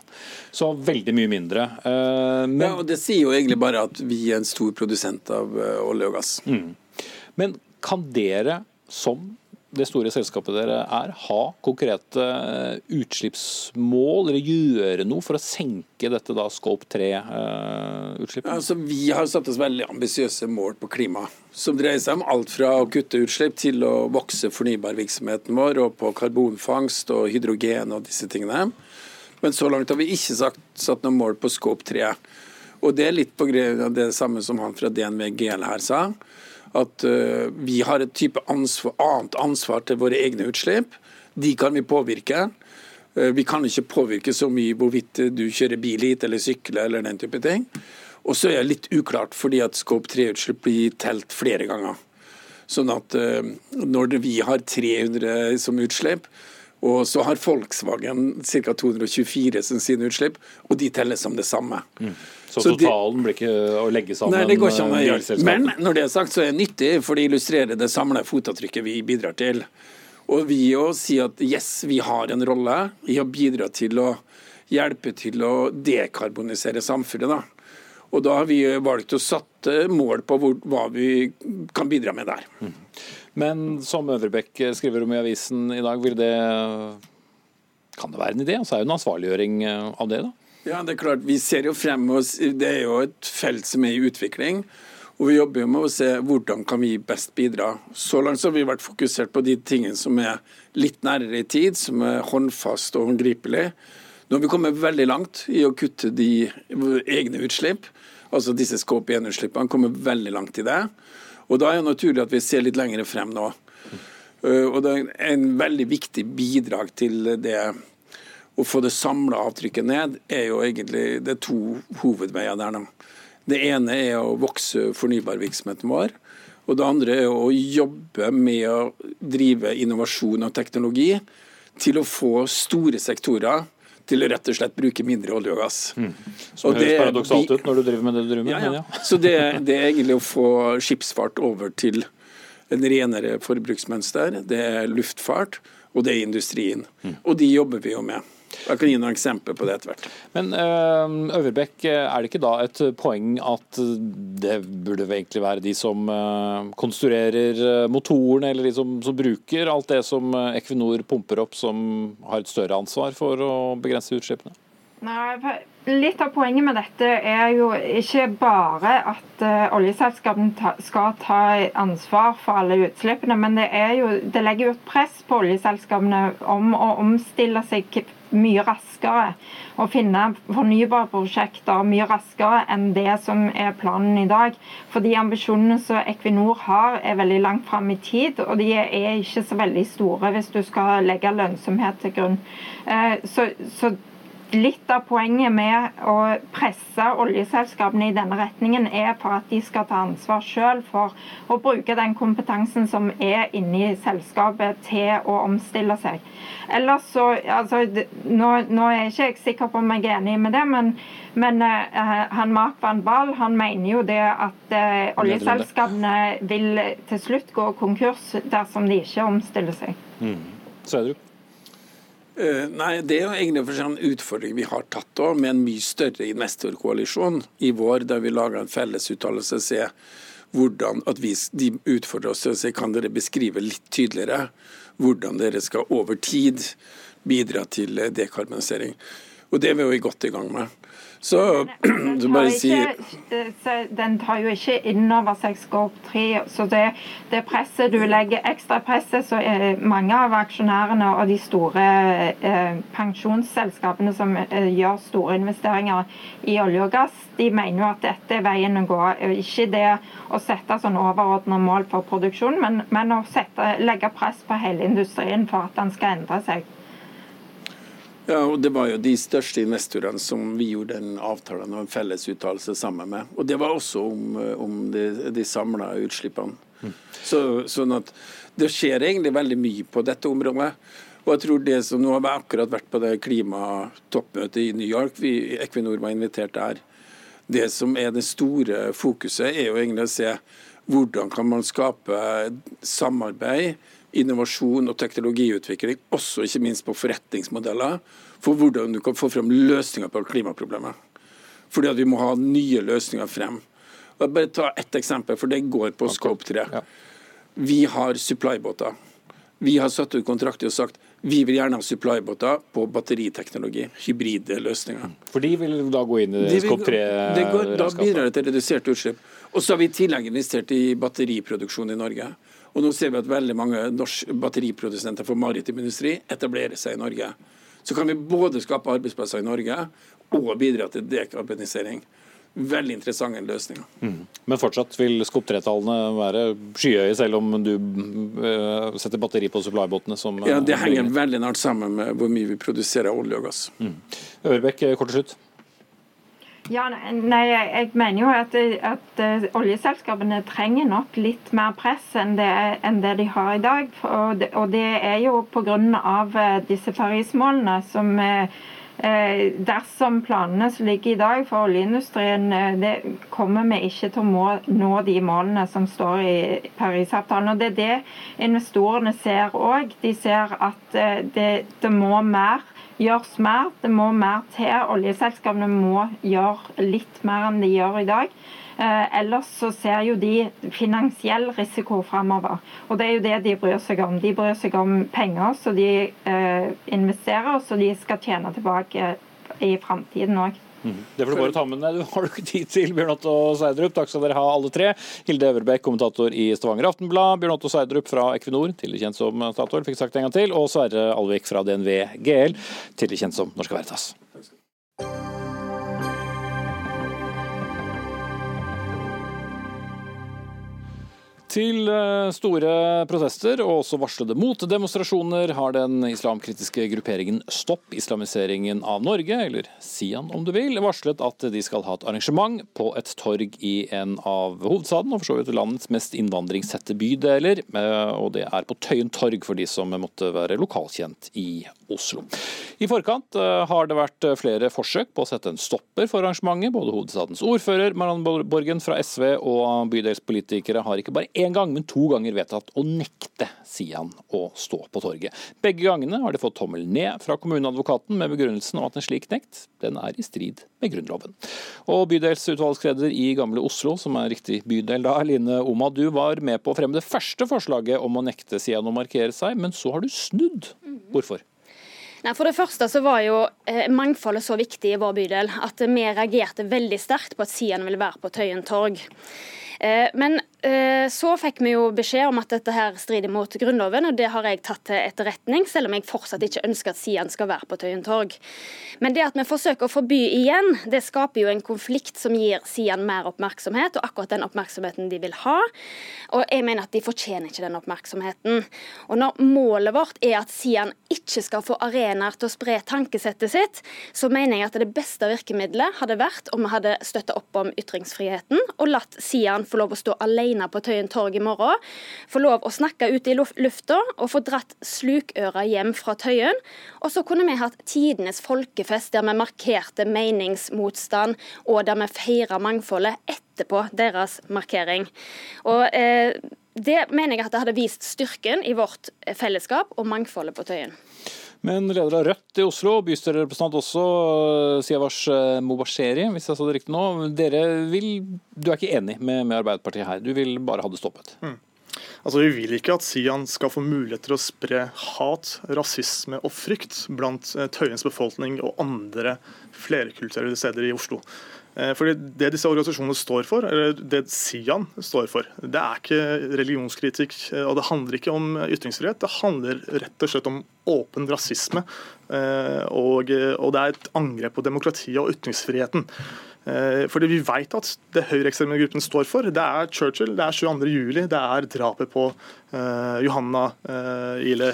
Så veldig mye mindre. Uh, men... ja, og Det sier jo egentlig bare at vi er en stor produsent av olje og gass. Mm. Men kan dere som det store selskapet dere er, ha konkrete utslippsmål, eller gjøre noe for å senke dette da scope 3-utslippet? Ja, altså, vi har satt oss veldig ambisiøse mål på klima, som dreier seg om alt fra å kutte utslipp til å vokse fornybarvirksomheten vår, og på karbonfangst og hydrogen og disse tingene. Men så langt har vi ikke sagt, satt noe mål på scope 3. Og det er litt på grunn av det samme som han fra DNV GL her sa at uh, vi har et type ansvar, annet ansvar til våre egne utslipp. De kan vi påvirke. Uh, vi kan ikke påvirke så mye hvorvidt du kjører bil hit eller sykler eller den type ting. Og så er det litt uklart, fordi at Scope 3-utslipp blir telt flere ganger. Sånn at når vi har 300 som utslipp, og så har Volkswagen ca. 224 som sine utslipp, og de telles som det samme. Mm. Så, så totalen de, blir ikke å legge sammen Nei, det går ikke an å gjøre. Men når det er sagt, så er det nyttig, for det illustrerer det samlede fotavtrykket vi bidrar til. Og vi òg sier at yes, vi har en rolle i å bidra til å hjelpe til å dekarbonisere samfunnet. da. Og da har vi valgt å sette mål på hvor, hva vi kan bidra med der. Mm. Men som Øvrebekk skriver om i avisen i dag, vil det kan det være en idé? Og så er jo en ansvarliggjøring av det, da? Ja, det er klart. Vi ser jo frem oss, Det er jo et felt som er i utvikling. Og vi jobber jo med å se hvordan kan vi best bidra. Så langt så har vi vært fokusert på de tingene som er litt nærere i tid, som er håndfast og håndgripelig. Nå har vi kommet veldig langt i å kutte de egne utslipp. Altså disse skåp 1-utslippene kommer veldig langt i det. Og da er det naturlig at vi ser litt lenger frem nå. Og det er en veldig viktig bidrag til det å få det samla avtrykket ned, er jo egentlig det er to hovedveier der. Det ene er å vokse fornybarvirksomheten vår. Og det andre er å jobbe med å drive innovasjon og teknologi til å få store sektorer til å rett og slett bruke mindre olje og gass. Mm. Som høres paradoksalt ut når du driver med det du driver med. Ja, ja. <laughs> Så det, det, er egentlig å få skipsfart over til en renere forbruksmønster. Det er luftfart, og det er industrien. Mm. Og de jobber vi jo med. Jeg kan gi noen eksempler på det etter hvert. Men uh, Øverbekk, er det ikke da et poeng at det burde egentlig være de som uh, konstruerer motoren, motorene, eller de som, som, bruker alt det som Equinor pumper opp, som har et større ansvar for å begrense utslippene? Nei, Litt av poenget med dette er jo ikke bare at uh, oljeselskapene skal ta ansvar for alle utslippene, men det, jo, det legger jo et press på oljeselskapene om å omstille seg mye raskere og finne fornybare prosjekter mye raskere enn det som er planen i dag. For de ambisjonene som Equinor har, er veldig langt fram i tid, og de er ikke så veldig store hvis du skal legge lønnsomhet til grunn. Eh, så, så Litt av poenget med å presse oljeselskapene i denne retningen, er for at de skal ta ansvar selv for å bruke den kompetansen som er inni selskapet til å omstille seg. Ellers så, altså, nå, nå er jeg ikke sikker på om jeg er enig med det, men, men uh, han Mark van Ball han mener jo det at uh, oljeselskapene vil til slutt gå konkurs dersom de ikke omstiller seg. Mm. Sverdrup? Uh, nei, Det er egentlig en utfordring vi har tatt også, med en mye større investorkoalisjon i vår, der vi lager en fellesuttalelse. Se hvordan at vi, De utfordrer oss til å si kan dere beskrive litt tydeligere hvordan dere skal over tid bidra til dekarbonisering. Og Det er vi jo godt i gang med. Så, <clears throat> så bare si Den tar jo ikke inn over seg Scope 3. Så det, det, presset du legger, ekstra presset, så er mange av aksjonærene og de store eh, pensjonsselskapene som eh, gjør store investeringer i olje og gass, de mener jo at dette er veien å gå. Ikke det å sette sånn overordna mål for produksjon, men, men å sette, legge press på hele industrien for at den skal endre seg. Ja, og Det var jo de største investorene som vi gjorde en avtale og en fellesuttalelse sammen med. Og Det var også om, om de, de samla utslippene. Mm. Så, sånn at Det skjer egentlig veldig mye på dette området. Og jeg tror det som Nå har vi akkurat vært på det klimatoppmøtet i New York. Vi, Equinor var invitert der. Det som er det store fokuset, er jo egentlig å se hvordan kan man skape samarbeid innovasjon og teknologiutvikling, også ikke minst på forretningsmodeller, for hvordan du kan få frem løsninger på klimaproblemet. Fordi at vi må ha nye løsninger frem. Og jeg bare ta ett eksempel, for det går på Scope 3. Vi har supply-båter. Vi har satt ut kontrakter og sagt vi vil gjerne ha supply-båter på batteriteknologi, hybride løsninger. For de vil da gå inn i Scope 3? Da bidrar det til redusert utslipp. Og så har vi i tillegg investert i batteriproduksjon i Norge. Og nå ser vi at veldig mange norske batteriprodusenter for maritim industri etablerer seg i Norge. Så kan vi både skape arbeidsplasser i Norge og bidra til dekarbonisering. Veldig interessante løsninger. Mm. Men fortsatt vil skoptretallene være skyhøye, selv om du uh, setter batteri på supply-båtene? Ja, Det henger veldig nært sammen med hvor mye vi produserer olje og gass. Mm. Ørbekk, kort til slutt. Ja, nei, Jeg mener jo at, at uh, oljeselskapene trenger nok litt mer press enn det, enn det de har i dag. Og det, og det er jo pga. Uh, disse Paris-målene som eh, Dersom planene som ligger i dag for oljeindustrien, det kommer vi ikke til å må, nå de målene som står i Parisavtalen. Og Det er det investorene ser òg. De ser at det, det må mer gjøres mer. Det må mer til. Oljeselskapene må gjøre litt mer enn de gjør i dag. Eh, ellers så ser jo de finansiell risiko framover. Og det er jo det de bryr seg om. De bryr seg om penger så de eh, investerer, så de skal tjene tilbake i framtiden òg. Mhm. Det får du bare ta med deg. Du har du ikke tid til, Bjørn Otto Seidrup. Takk skal dere ha, alle tre. Hilde Øverbekk, kommentator i Stavanger Aftenblad. Bjørn Otto Seidrup fra Equinor, tidligere kjent som Statoil, fikk sagt det en gang til. Og Sverre Alvik fra DNV GL, tidligere kjent som Norske Veritas. Til eh, store protester og også varslede motdemonstrasjoner har den islamkritiske grupperingen Stopp islamiseringen av Norge, eller Sian om du vil, varslet at de skal ha et arrangement på et torg i en av hovedstaden, og for så vidt landets mest innvandringstette bydeler. Eh, og det er på Tøyen torg for de som måtte være lokalkjent i Oslo. I forkant eh, har det vært flere forsøk på å sette en stopper for arrangementet. Både hovedstadens ordfører, Marianne Borgen fra SV, og bydelspolitikere har ikke bare én gang, men to ganger vedtatt å nekte Sian å stå på torget. Begge gangene har de fått tommel ned fra kommuneadvokaten med begrunnelsen om at en slik nekt den er i strid med Grunnloven. Og Bydelsutvalgsleder i Gamle Oslo, som er riktig bydel da, Line Oma, du var med på å fremme det første forslaget om å nekte Sian å markere seg, men så har du snudd. Hvorfor? Nei, For det første så var jo eh, mangfoldet så viktig i vår bydel at vi reagerte veldig sterkt på at Sian ville være på Tøyen torg. Eh, men så fikk vi jo beskjed om at dette her strider mot Grunnloven, og det har jeg tatt til etterretning, selv om jeg fortsatt ikke ønsker at Sian skal være på Tøyen torg. Men det at vi forsøker å forby igjen, det skaper jo en konflikt som gir Sian mer oppmerksomhet, og akkurat den oppmerksomheten de vil ha. Og jeg mener at de fortjener ikke den oppmerksomheten. Og når målet vårt er at Sian ikke skal få arenaer til å spre tankesettet sitt, så mener jeg at det beste virkemidlet hadde vært om vi hadde støtta opp om ytringsfriheten og latt Sian få lov å stå alene på Tøyen torg i morgen. Få lov å snakke ute i lufta og få dratt slukøra hjem fra Tøyen. Og så kunne vi hatt tidenes folkefest der vi markerte meningsmotstand, og der vi feira mangfoldet etterpå deres markering. Og eh, det mener jeg at det hadde vist styrken i vårt fellesskap og mangfoldet på Tøyen. Men leder av Rødt i Oslo, bystyrerepresentant også, Siavash Mobasheri, hvis jeg sa det riktig nå. Dere vil, du er ikke enig med, med Arbeiderpartiet her, du vil bare ha det stoppet? Mm. Altså, Vi vil ikke at Sian skal få mulighet til å spre hat, rasisme og frykt blant Tøyens befolkning og andre flerkulturelle steder i Oslo. Eh, fordi Det disse organisasjonene står for, eller det Sian står for, det er ikke religionskritikk. Eh, og Det handler ikke om ytringsfrihet, det handler rett og slett om åpen rasisme. Eh, og, og det er et angrep på demokratiet og ytringsfriheten. Eh, fordi vi vet at det høyreekstreme gruppen står for, det er Churchill, det er 22.07, det er drapet på uh, Johanna uh, Ile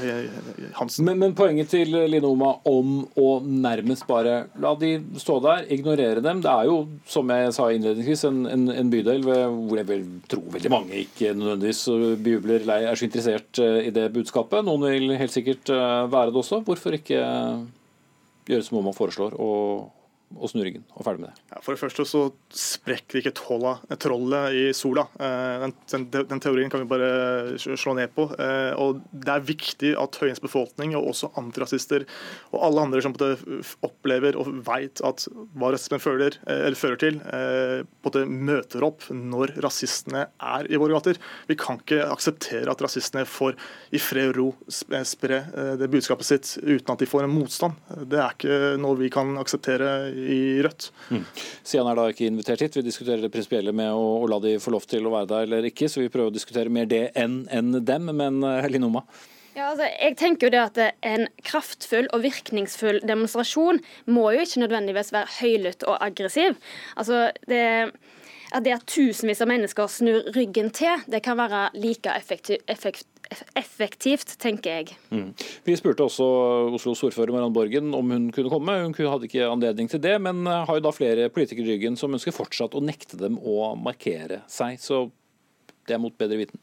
Hansen. Men, men, poenget til Linoma om å nærmest bare la de stå der, ignorere dem. Det er jo, som jeg sa innledningsvis, en, en, en bydel hvor jeg vil tro veldig mange ikke nødvendigvis bejubler eller er så interessert i det budskapet. Noen vil helt sikkert være det også. Hvorfor ikke gjøre som man foreslår, og og snu ryggen og ferdig med det. Ja, for det første så sprekker ikke trollet i sola. Eh, den, den, teorien kan vi bare slå ned på. Eh, og Det er viktig at Høyens befolkning og også antirasister og alle andre som opplever og vet at hva rasismen fører, eh, fører til, møter opp når rasistene er i våre gater. Vi kan ikke akseptere at rasistene får i fred og ro spre det budskapet sitt uten at de får en motstand. Det er ikke noe vi kan akseptere i Rødt. Mm. Sian er da ikke invitert hit. Vi diskuterer det prinsipielle med å, å, la de få lov til å være der eller ikke, så vi prøver å diskutere mer det enn en dem. Men uh, Linoma? Ja, altså, jeg tenker jo det at En kraftfull og virkningsfull demonstrasjon må jo ikke nødvendigvis være høylytt og aggressiv. Altså, det at det at tusenvis av mennesker snur ryggen til, det kan være like effektiv, effekt, effektivt, tenker jeg. Mm. Vi spurte også Oslos ordfører Mariann Borgen om hun kunne komme. Hun hadde ikke anledning til det, men har jo da flere politikere i ryggen som ønsker fortsatt å nekte dem å markere seg. Så det er mot bedre viten.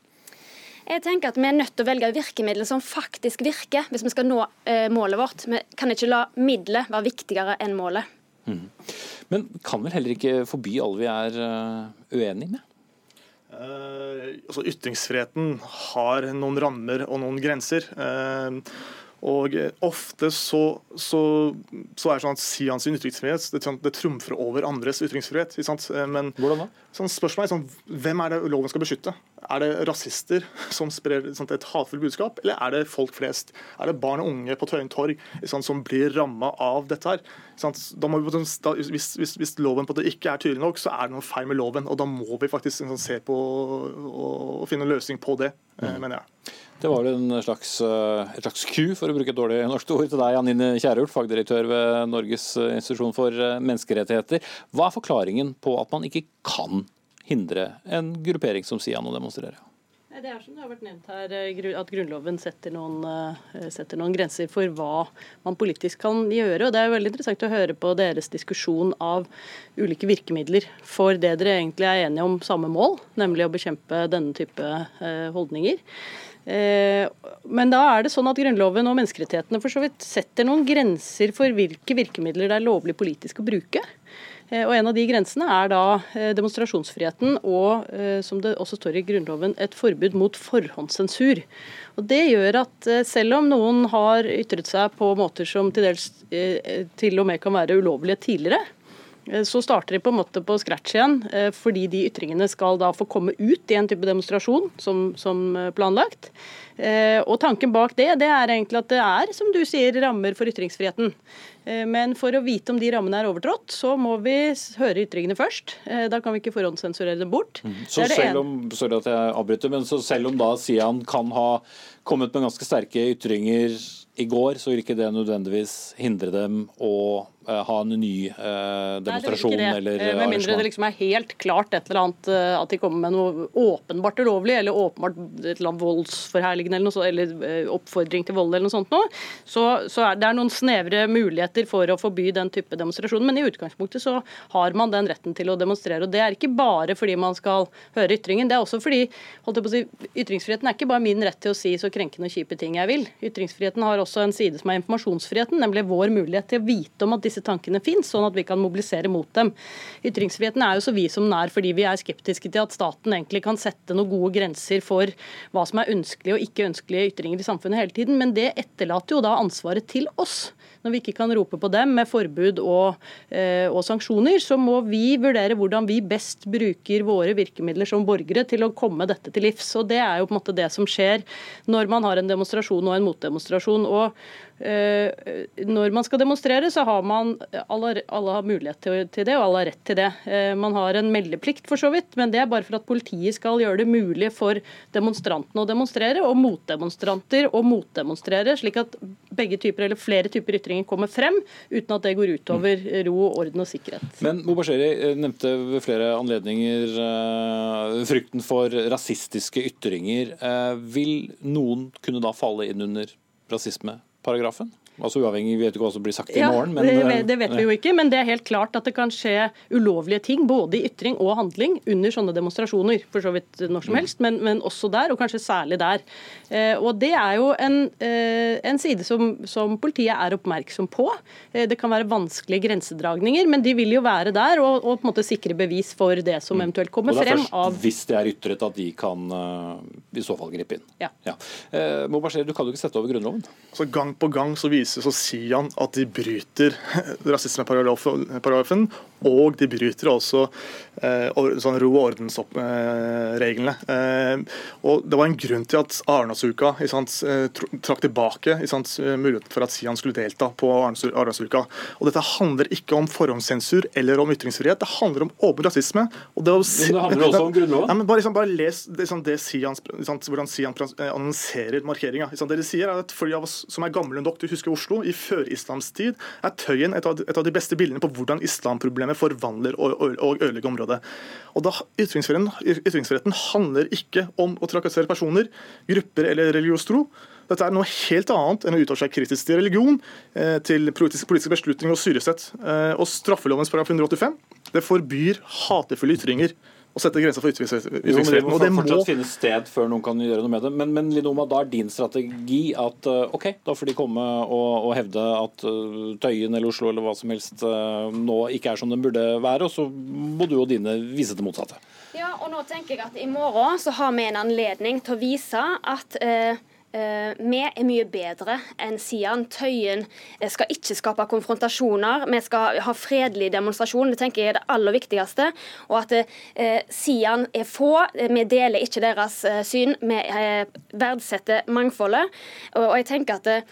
Jeg tenker at Vi er nødt til å velge virkemidler som faktisk virker, hvis vi skal nå eh, målet vårt. Vi kan ikke la middelet være viktigere enn målet. Mm. Men kan vel heller ikke forby alle vi er uh, uenige med? Uh, altså Ytringsfriheten har noen rammer og noen grenser. Uh, og ofte så, så, så, er det sånn at Sian sin ytringsfrihet det, det trumfer over andres ytringsfrihet. Men Hvordan da? Sånn, spørsmålet er sånn, hvem er det loven skal beskytte? Er det rasister som sprer sånn, et hatefullt budskap, eller er det folk flest? Er det barn og unge på Tøyen torg sånn, som blir ramma av dette her? Vi, da, hvis, hvis, hvis, loven på det ikke er tydelig nok, så er det noe feil med loven. og Da må vi faktisk sånn, se på og, og finne en løsning på det, mm. mener jeg. Det var en slags, eh, et slags ku, for å bruke et dårlig norsk ord, til deg, Janine Kjærulf, fagdirektør ved Norges eh, institusjon for eh, menneskerettigheter. Hva er forklaringen på at man ikke kan hindre en gruppering som Sian å demonstrere? Det er som det har vært nevnt her, at Grunnloven setter noen, setter noen, grenser for hva man politisk kan gjøre. og Det er veldig interessant å høre på deres diskusjon av ulike virkemidler for det dere egentlig er enige om samme mål, nemlig å bekjempe denne type holdninger. Eh, men da er det sånn at Grunnloven og menneskerettighetene for så vidt setter noen grenser for hvilke virkemidler det er lovlig politisk å bruke. Eh, og En av de grensene er da eh, demonstrasjonsfriheten og, som det også står i Grunnloven, et forbud mot forhåndssensur. Og Det gjør at selv om noen har ytret seg på måter som til dels til og med kan være ulovlige tidligere, Eh, så starter de på en måte på scratch igjen, eh, fordi de ytringene skal da få komme ut i en type demonstrasjon som, som eh, planlagt. Og Tanken bak det det er egentlig at det er som du sier, rammer for ytringsfriheten. Men for å vite om de rammene er overtrådt, så må vi høre ytringene først. Da kan vi ikke forhåndssensurere dem bort. Mm. Så selv om, sorry at jeg avbryter, men så selv om da Sian kan ha kommet med ganske sterke ytringer i går, så vil ikke det nødvendigvis hindre dem å Eh, ha en ny eh, demonstrasjon Nei, det eller arrangement. Med mindre det liksom er helt klart et eller annet at de kommer med noe åpenbart ulovlig, eller åpenbart et eller annet voldsforherligende eller, noe så, eller oppfordring til vold eller noe sånt noe. Så, så er det noen snevre muligheter for å forby den type demonstrasjon. Men i utgangspunktet så har man den retten til å demonstrere. Og det er ikke bare fordi man skal høre ytringen, det er også fordi holdt jeg på å si, ytringsfriheten er ikke bare min rett til å si så krenkende og kjipe ting jeg vil. Ytringsfriheten har også en side som er informasjonsfriheten, nemlig vår mulighet til å vite om at disse tankene finnes, sånn at vi kan mobilisere mot dem. Ytringsfriheten er jo så vi som den er fordi vi er skeptiske til at staten egentlig kan sette noen gode grenser for hva som er ønskelige og ikke ønskelige ytringer i samfunnet hele tiden, men det etterlater jo da ansvaret til oss. Når vi ikke kan rope på dem med forbud og, eh, og sanksjoner, så må vi vurdere hvordan vi best bruker våre virkemidler som borgere til å komme dette til livs. Og Det er jo på en måte det som skjer når man har en demonstrasjon og en motdemonstrasjon. og når man skal demonstrere, så har man alle, alle har mulighet til, det, og alle har rett til det. Eh, man har en meldeplikt, for så vidt, men det er bare for at politiet skal gjøre det mulig for demonstrantene å demonstrere, og motdemonstranter å motdemonstrere, slik at begge typer, eller flere typer ytringer kommer frem, uten at det går utover ro, orden og sikkerhet. Men Mobasheri eh, nevnte ved flere anledninger frykten for rasistiske ytringer. Vil noen kunne da falle inn under rasisme? Paragrafen? Altså uavhengig, Vi vet ikke hva som blir sagt i ja, morgen. Men, det, det, vet vi jo ikke, men det er helt klart at det kan skje ulovlige ting, både i ytring og handling, under sånne demonstrasjoner. For så vidt når som mm. helst, men, men også der, og kanskje særlig der. Eh, og Det er jo en, eh, en side som, som, politiet er oppmerksom på. Eh, det kan være vanskelige grensedragninger, men de vil jo være der og, og, på en måte sikre bevis for det som mm. eventuelt kommer frem. Og det er først hvis det er ytret at de kan uh, i så fall gripe inn. Ja. ja. Eh, Mobashir, du kan jo ikke sette over Grunnloven? Så Gang på gang så viser viser, så sier han at de bryter <laughs> rasismeparagrafen, og de bryter også eh, sånn ro- og ordensreglene. Eh, og Det var en grunn til at Arendalsuka eh, trakk tilbake sant, muligheten for at Sian skulle delta på Arendalsuka. Og Dette handler ikke om forhåndssensur eller om ytringsfrihet, det handler om åpen rasisme. Og det, men det handler også om Grunnloven? Ja, bare, liksom, bare les det, liksom, det Sian, sant, hvordan Sian eh, annonserer markeringa. Det de sier er at For de av oss som er gamle nok til å huske Oslo, i førislamstid er Tøyen et av, et av de beste bildene på hvordan islamproblemet forvandler og, ødelegger området. Og da Ytringsfriheten handler ikke om å trakassere personer, grupper eller religionstro. Dette er noe helt annet enn å uttale seg kritisk til religion, eh, til politiske, politiske beslutninger og styresett. Eh, og Straffelovens paragraf 185 det forbyr hatefulle ytringer å sette grenser for ytringsfriheten. Det må, fortsatt finnes sted før noen kan gjøre noe med det. Men, men Linoma, da er din strategi at eh, ok, da får de komme og, og hevde at uh, Tøyen eller Oslo eller hva som helst uh, nå ikke er som den burde være, og så må du og dine vise det motsatte. Ja, og nå tenker jeg at i morgen så har vi en anledning til å vise at Eh, vi er mye bedre enn Sian. Tøyen eh, skal ikke skape konfrontasjoner. Vi skal ha fredelig demonstrasjon. Det tenker jeg er det aller viktigste. Og at eh, Sian er få. Vi deler ikke deres syn. Vi verdsetter mangfoldet. Og jeg tenker at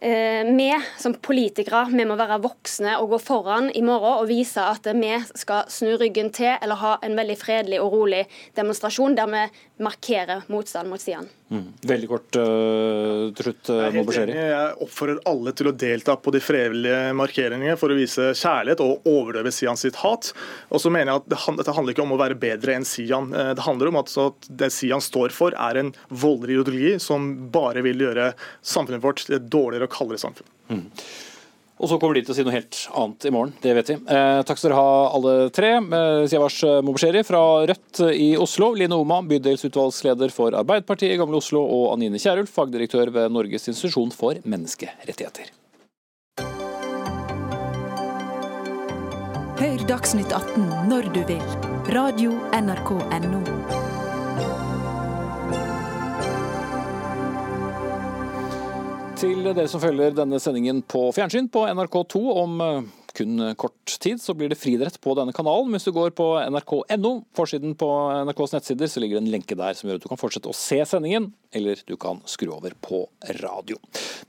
vi som politikere vi må være voksne og gå foran i morgen og vise at vi skal snu ryggen til eller ha en veldig fredelig og rolig demonstrasjon der vi markerer motstand mot Sian. Mm. Veldig kort uh, til slutt, uh, jeg, jeg oppfordrer alle til å delta på de frivillige markeringene for å vise kjærlighet og overdøve Sian sitt hat. Og så mener jeg at det, Dette handler ikke om å være bedre enn Sian. Uh, det handler om at, at det Sian står for, er en voldelig ideologi som bare vil gjøre samfunnet vårt til et dårligere og kaldere samfunn. Mm. Og så kommer de til å si noe helt annet i morgen, det vet vi. Eh, takk skal dere ha alle tre. Eh, Siavash Mobasheri fra Rødt i Oslo, Line Oma, bydelsutvalgsleder for Arbeiderpartiet i Gamle Oslo, og Anine Kierulf, fagdirektør ved Norges institusjon for menneskerettigheter. Hør Dagsnytt 18 når du vil. Radio NRK Radio.nrk.no. til dere som følger denne sendingen på fjernsyn på NRK2 om eh, kun kort tid så blir det friidrett på denne kanalen. Hvis du går på nrk.no, forsiden på NRKs nettsider, så ligger det en lenke der som gjør at du kan fortsette å se sendingen, eller du kan skru over på radio.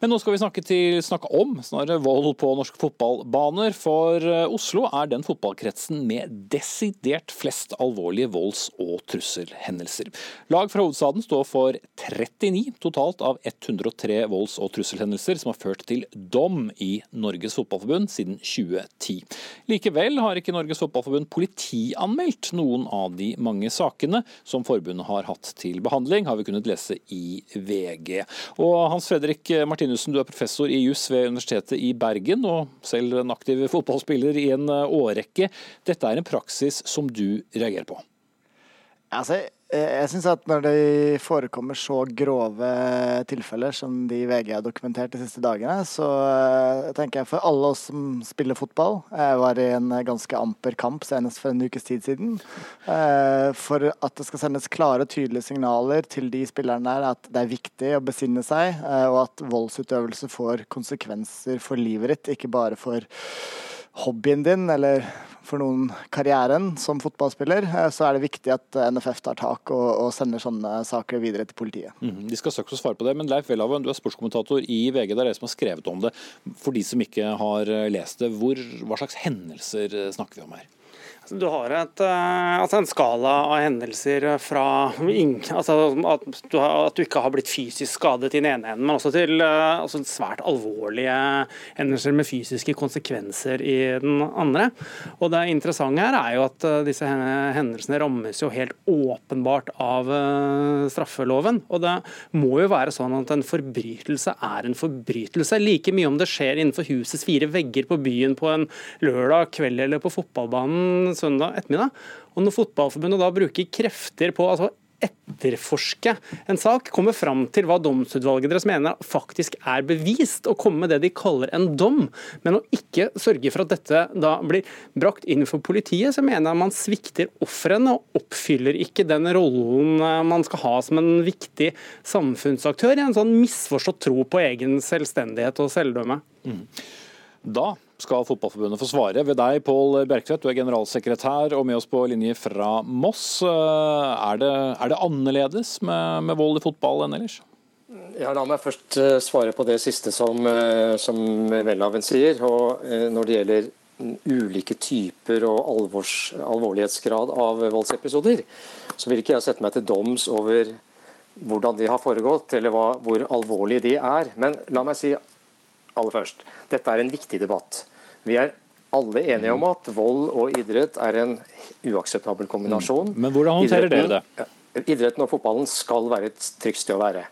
Men nå skal vi snakke, til, snakke om snarere vold på norske fotballbaner. For eh, Oslo er den fotballkretsen med desidert flest alvorlige volds- og trusselhendelser. Lag fra hovedstaden står for 39 totalt av 103 volds- og trusselhendelser som har ført til dom i Norges Fotballforbund siden 2020. 2010. Likevel har ikke Norges Fotballforbund politianmeldt noen av de mange sakene som forbundet har hatt til behandling, har vi kunnet lese i VG. Og Hans Fredrik Martinussen, du er professor i juss ved Universitetet i Bergen, og selv en aktiv fotballspiller i en årrekke. Dette er en praksis som du reagerer på? Altså, jeg syns at når det forekommer så grove tilfeller som de VG har dokumentert de siste dagene, så eh, tenker jeg for alle oss som spiller fotball Jeg var i en ganske amper kamp senest for en ukes tid siden. Eh, for at det skal sendes klare og tydelige signaler til de spillerne der at det er viktig å besinne seg, eh, og at voldsutøvelse får konsekvenser for livet ditt, ikke bare for hobbyen din eller for noen karrieren som fotballspiller, eh, så er det viktig at NFF tar tak og, og sender sånne saker videre til politiet. Mm, de skal straks svare på det, men Leif Welhaven, du er sportskommentator i VG. Det er dere som har skrevet om det. For de som ikke har eh, lest det, hvor, hva slags hendelser eh, snakker vi om her? Du har et, altså en skala av hendelser fra altså at, du at, du ikke har blitt fysisk skadet i den ene enden, men også til eh, altså svært alvorlige hendelser med fysiske konsekvenser i den andre. Og Det interessante her er jo at eh, disse hendelsene rammes jo helt åpenbart av straffeloven. Og det må jo være sånn at en forbrytelse er en forbrytelse. Like mye om det skjer innenfor husets fire vegger på byen på en lørdag kveld eller på fotballbanen søndag ettermiddag. Og når Fotballforbundet da bruker krefter på altså etterforske en sak, komme fram til hva domsutvalget deres mener faktisk er bevist, og komme med det de kaller en dom, men å ikke sørge for at dette da blir brakt inn for politiet, så mener jeg man svikter ofrene og oppfyller ikke den rollen eh, man skal ha som en viktig samfunnsaktør i en sånn misforstått tro på egen selvstendighet og selvdømme. Mm. Da skal Fotballforbundet få svare. Ved deg, Pål Bjerkvedt, du er generalsekretær og med oss på linje fra Moss. Eh, er det, er det annerledes med, med, vold i fotball enn ellers? Ja, La meg først eh, svare på det siste som, eh, som Welhaven sier. Og når det gjelder ulike typer og alvors, alvorlighetsgrad av voldsepisoder, så vil ikke jeg sette meg til doms over hvordan de har foregått, eller hva, hvor alvorlige de er. Men la meg si aller først, dette er en viktig debatt. Vi er alle enige om at vold og idrett er en uakseptabel kombinasjon. Men hvordan håndterer dere det? Idretten og fotballen skal være et trygt sted å være.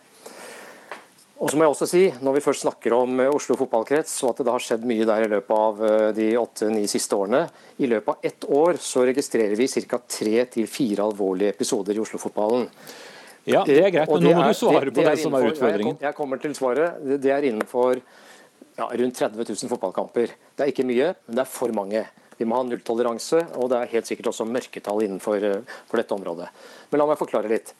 Og så må jeg også si, Når vi først snakker om eh, Oslo fotballkrets, og at det har skjedd mye der i løpet av eh, de åtte-ni siste årene I løpet av ett år så registrerer vi ca. tre til fire alvorlige episoder i Oslo-fotballen. Ja, Det er greit, men nå må du svare på det, det, det som er utfordringen. Jeg kommer til svaret. Det er innenfor ja, rundt 30 000 fotballkamper. Det er ikke mye, men det er for mange. Vi må ha nulltoleranse, og det er helt sikkert også mørketall innenfor eh, dette området. Men la meg forklare litt.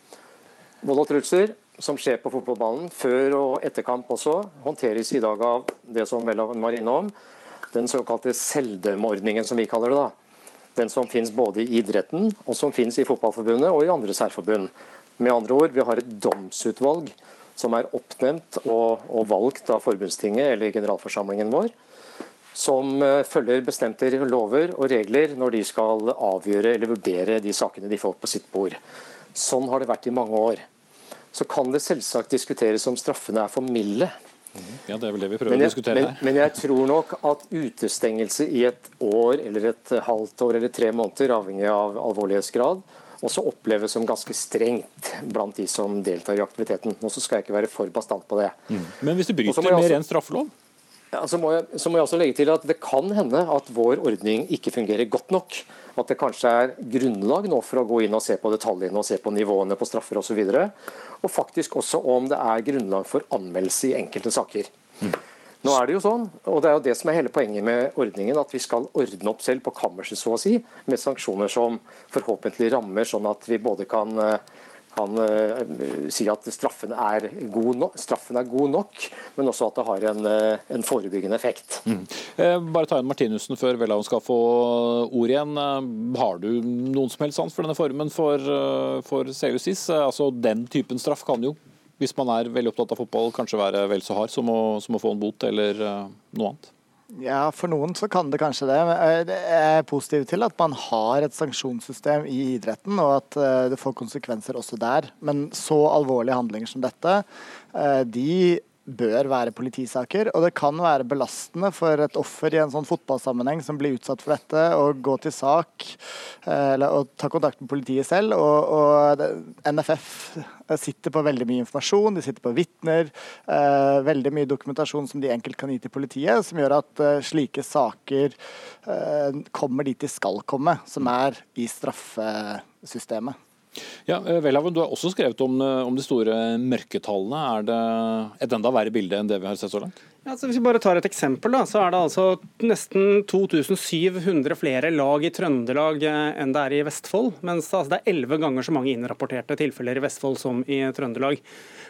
Vold og trusler som skjer på fotballbanen, før og etter kamp også, håndteres i dag av det som Welhaven var innom, den såkalte selvdømmeordningen, som vi kaller det. da. Den som finnes både i idretten, og som finnes i Fotballforbundet og i andre særforbund. Med andre ord, vi har et domsutvalg som er oppnevnt og, og valgt av forbundstinget eller generalforsamlingen vår, som eh, følger bestemte lover og regler når de skal avgjøre eller vurdere de sakene de får på sitt bord. Sånn har det vært i mange år. Så kan det selvsagt diskuteres om straffene er for milde. Ja, det er vel det vi prøver jeg, å diskutere her. Men, men, jeg tror nok at utestengelse i et år eller et halvt år eller tre måneder, avhengig av alvorlighetsgrad, også oppleves som ganske strengt blant de som deltar i aktiviteten. Nå skal jeg ikke være for bastant på det. Mm. Men hvis du bryter med ren straffelov? Ja, så, må jeg, så må jeg også legge til at Det kan hende at vår ordning ikke fungerer godt nok. At det kanskje er grunnlag nå for å gå inn og se på detaljene og se på nivåene på straffer osv. Og, så og faktisk også om det er grunnlag for anmeldelse i enkelte saker. Mm. Nå er det jo sånn, og det er jo det som er hele poenget med ordningen, at vi skal ordne opp selv på kammerset, så å si, med sanksjoner som forhåpentlig rammer sånn at vi både kan, eh, kan uh, si at straffen er, no straffen er, god nok, men også at det har en, uh, en forebyggende effekt. Mm. Eh, bare ta inn Martinussen før Welhaven skal få ord igjen. Har du noen som helst sans for denne formen for, for CUSIS? Altså, den typen straff kan jo hvis man er veldig opptatt av fotball, kanskje være vel så hard som å, som å få en bot eller uh, noe annet? Ja, for noen så kan det kanskje det. Eh, jeg er positiv til at man har et sanksjonssystem i idretten, og at eh, det får konsekvenser også der. Men så alvorlige handlinger som dette, de bør være politisaker. Og det kan være belastende for et offer i en sånn fotballsammenheng som blir utsatt for dette, å gå til sak eh, eller å ta kontakt med politiet selv. Og, og NFF sitter på veldig mye informasjon, de sitter på vitner. Eh, veldig mye dokumentasjon som de enkelt kan gi til politiet, som gjør at eh, slike saker eh, kommer dit de skal komme, som er i straffesystemet. Ja, Welhaven, Du har også skrevet om, om de store mørketallene. Er det et enda verre bilde enn det vi har sett så langt? Ja, hvis vi bare tar et eksempel, da, så er det altså nesten 2700 flere lag i Trøndelag enn det er i Vestfold. Mens altså, det er elleve ganger så mange innrapporterte tilfeller i Vestfold som i Trøndelag.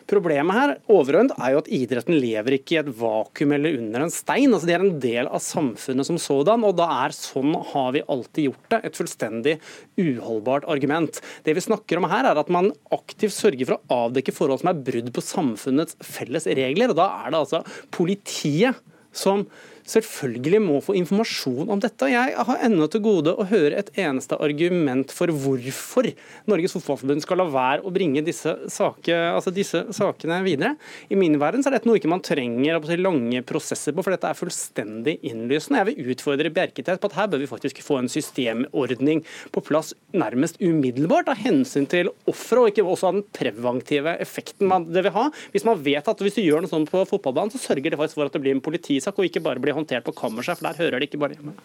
Problemet her overordnet er jo at idretten lever ikke i et vakuum eller under en stein. altså De er en del av samfunnet som sådan, og da er sånn har vi alltid gjort det. Et fullstendig uholdbart argument. Det vi snakker om her er at man aktivt sørger for å avdekke forhold som er brudd på samfunnets felles regler. og Da er det altså politiet som selvfølgelig må få informasjon om dette. Jeg har ennå til gode å høre et eneste argument for hvorfor Norges Fotballforbund skal la være å bringe disse, sake, altså disse sakene videre. I min verden er dette noe ikke man trenger lange prosesser på, for dette er fullstendig innlysende. Jeg vil utfordre Bjerketeit på at her bør vi faktisk få en systemordning på plass nærmest umiddelbart, av hensyn til offeret, og ikke også av den preventive effekten det vil ha. Hvis man vet at hvis du gjør noe sånt på fotballbanen, så sørger det faktisk for at det blir en politisak, og ikke bare blir håndtert på kammerset, for der hører det ikke bare hjemme.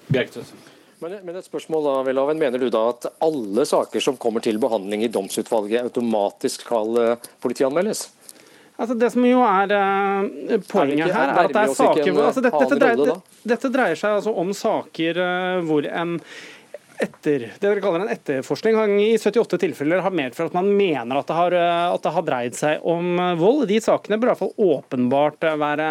Men, men et spørsmål da, Welhaven. Mener du da at alle saker som kommer til behandling i domsutvalget automatisk skal uh, politianmeldes? Altså det som jo er uh, Poenget her er at det er saker altså dette, dette, dreier, dette, dreier, seg altså om saker hvor en etter, det dere kaller en etterforskning i 78 tilfeller har medført at man mener at det, har, at det har dreid seg om vold. De sakene bør i hvert fall åpenbart være,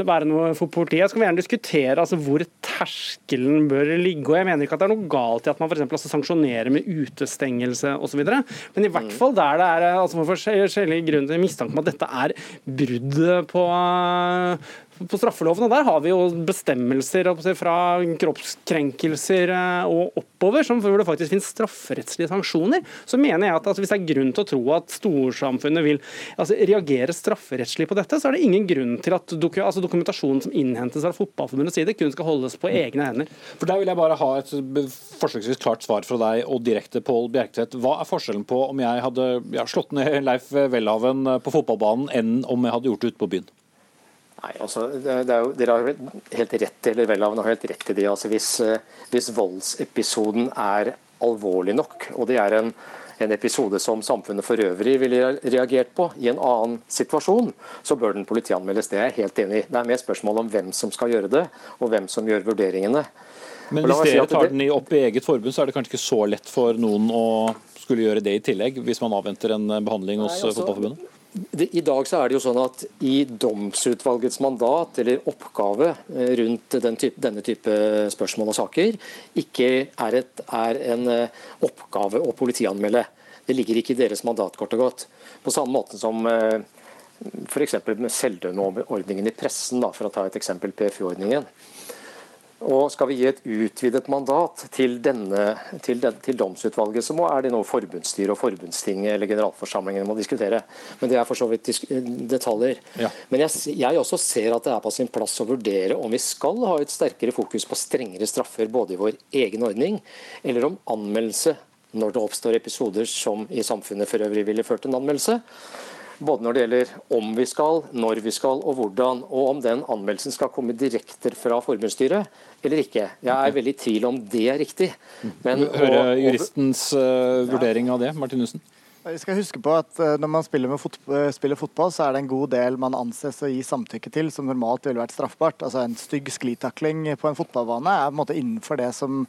være noe for politiet. Skal vi gjerne diskutere altså, hvor terskelen bør ligge. og Jeg mener ikke at det er noe galt i at man for altså, sanksjonerer med utestengelse osv. Men i hvert mm. fall der det er altså, for forskjellige grunner til mistanke om at dette er brudd på på straffeloven. og Der har vi jo bestemmelser fra kroppskrenkelser eh, og oppover som hvor det faktisk finnes strafferettslige sanksjoner. Så mener jeg at altså, hvis det er grunn til å tro at storsamfunnet vil altså, reagere strafferettslig på dette, så er det ingen grunn til at dok altså, dokumentasjonen som innhentes av Fotballforbundets side, kun skal holdes på egne hender. For Der vil jeg bare ha et forsøksvis klart svar fra deg og direkte Pål Bjerktvedt. Hva er forskjellen på om jeg hadde ja, slått ned Leif Welhaven på fotballbanen, enn om jeg hadde gjort det ute på byen? Nei, altså, det er jo, Dere har helt rett eller Welhaven har helt rett i det. altså hvis, eh, hvis, voldsepisoden er alvorlig nok, og det er en, en, episode som samfunnet for øvrig ville reagert på i en annen situasjon, så bør den politianmeldes. Det er jeg helt enig i. Det er mer spørsmål om hvem som skal gjøre det, og hvem som gjør vurderingene. Men hvis dere tar den opp i eget forbund, så er det kanskje ikke så lett for noen å skulle gjøre det i tillegg, hvis man avventer en behandling hos Nei, altså, Fotballforbundet? I dag så er det jo sånn at i domsutvalgets mandat eller oppgave eh, rundt den type, denne type spørsmål og saker, ikke er, et, er en eh, oppgave å politianmelde. Det ligger ikke i deres mandat, kort og godt. På samme måte som eh, f.eks. med selvdømmeordningen i pressen, da, for å ta et eksempel, PFU-ordningen. Og Skal vi gi et utvidet mandat til, denne, til, den, til domsutvalget, så må, er det noe forbundsstyret og forbundstinget eller generalforsamlingen må diskutere. Men det er for så vidt detaljer. Ja. Men jeg, jeg, også ser at det er på sin plass å vurdere om vi skal ha et sterkere fokus på strengere straffer både i vår egen ordning, eller om anmeldelse når det oppstår episoder som i samfunnet for øvrig ville ført en anmeldelse. Både når det gjelder om vi skal, når vi skal og hvordan. Og om den anmeldelsen skal komme direkte fra forbundsstyret eller ikke. Jeg er veldig i tvil om det er riktig. Men, Høre juristens uh, vurdering av det, Martinussen? Vi skal huske på at eh, Når man spiller, fotball, spiller, fotball, så er det en god del man anses å gi samtykke til som normalt ville vært straffbart. Altså En stygg sklitakling på en fotballbane er på en måte innenfor det som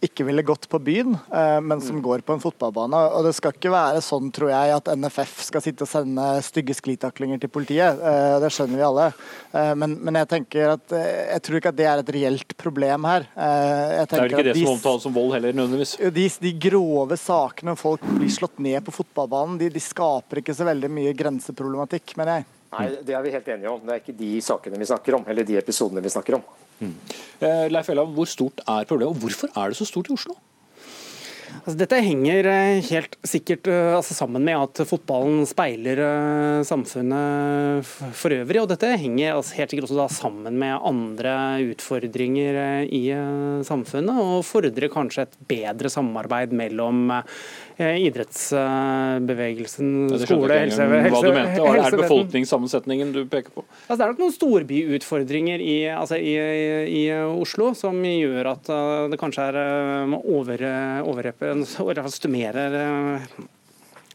ikke ville gått på byen, eh, men som mm. går på en fotballbane. Og Det skal ikke være sånn, tror jeg, at NFF skal sitte og sende stygge sklitaklinger til politiet. Eh, det skjønner vi alle. Men, men jeg tenker at jeg tror ikke at det er et reelt problem her. det er vel ikke det de, som omtales som vold heller, nødvendigvis? De, de grove sakene folk blir slått ned på fotball fotballbanen de, de, skaper ikke så veldig mye grenseproblematikk, mener jeg. Nei, Det er vi helt enige om. Det er ikke de sakene vi snakker om, eller de episodene vi snakker om. Mm. Eh, Leif Ella, hvor stort er problemet, og hvorfor er det så stort i Oslo? Altså, dette henger eh, helt sikkert eh, altså, sammen med at fotballen speiler uh, samfunnet for øvrig. Og dette henger altså, helt sikkert også da, sammen med andre utfordringer uh, i uh, samfunnet. Og fordrer kanskje et bedre samarbeid mellom idrettsbevegelsen, skole, helse, helse, hva du mente. er det befolkningssammensetningen du peker på? Altså, det er nok noen storbyutfordringer i, altså, i, i, Oslo som gjør at det kanskje er over, overreppe stumerer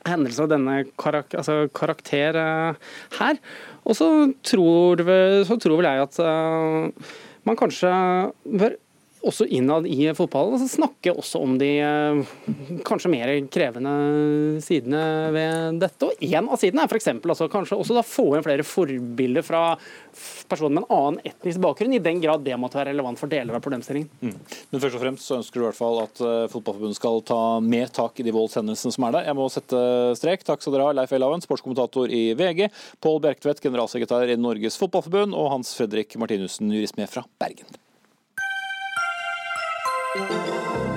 hendelser av denne karak altså karakter her. Og så tror, så tror vel jeg at man kanskje bør også innad i fotballen altså snakke også om de eh, kanskje mer krevende sidene ved dette. Og én av sidene er f.eks. Altså, kanskje også da få inn flere forbilder fra personer med en annen etnisk bakgrunn, i den grad det måtte være relevant for deler av problemstillingen. Mm. Men først og fremst så ønsker du i hvert fall at uh, Fotballforbundet skal ta mer tak i de voldshendelsene som er der. Jeg må sette strek. Takk skal dere ha, Leif Elhaven, sportskommentator i VG, Pål Bjerktvedt, generalsekretær i Norges Fotballforbund, og Hans Fredrik Martinussen, jurist med fra Bergen. Música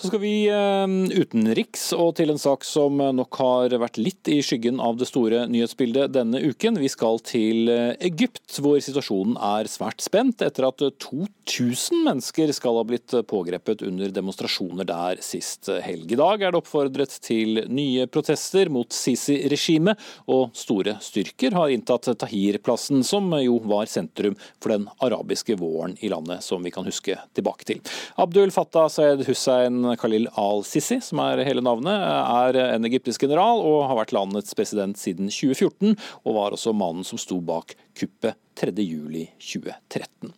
Så skal vi eh, utenriks og til en sak som nok har vært litt i skyggen av det store nyhetsbildet denne uken. Vi skal til eh, Egypt, hvor situasjonen er svært spent etter at 2000 mennesker skal ha blitt pågrepet under demonstrasjoner der sist helg. I dag er det oppfordret til nye protester mot Sisi-regimet, og store styrker har inntatt Tahir-plassen, som jo var sentrum for den arabiske våren i landet, som vi kan huske tilbake til. Abdul Fattah Sayed Hussein Khalil al-Sisi, som er hele navnet, er en egyptisk general og har vært landets president siden 2014, og var også mannen som sto bak kuppet 3.7.2013.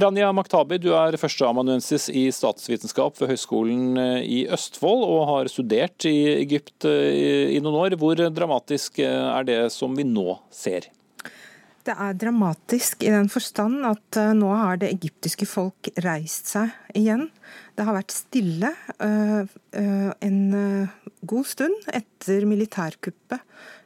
Rania Maktabi, du er førsteamanuensis i statsvitenskap ved Høgskolen i Østfold, og har studert i Egypt i noen år. Hvor dramatisk er det som vi nå ser? Det er dramatisk i den forstand at nå har det egyptiske folk reist seg igjen. Det har vært stille uh, uh, en god stund etter militærkuppet.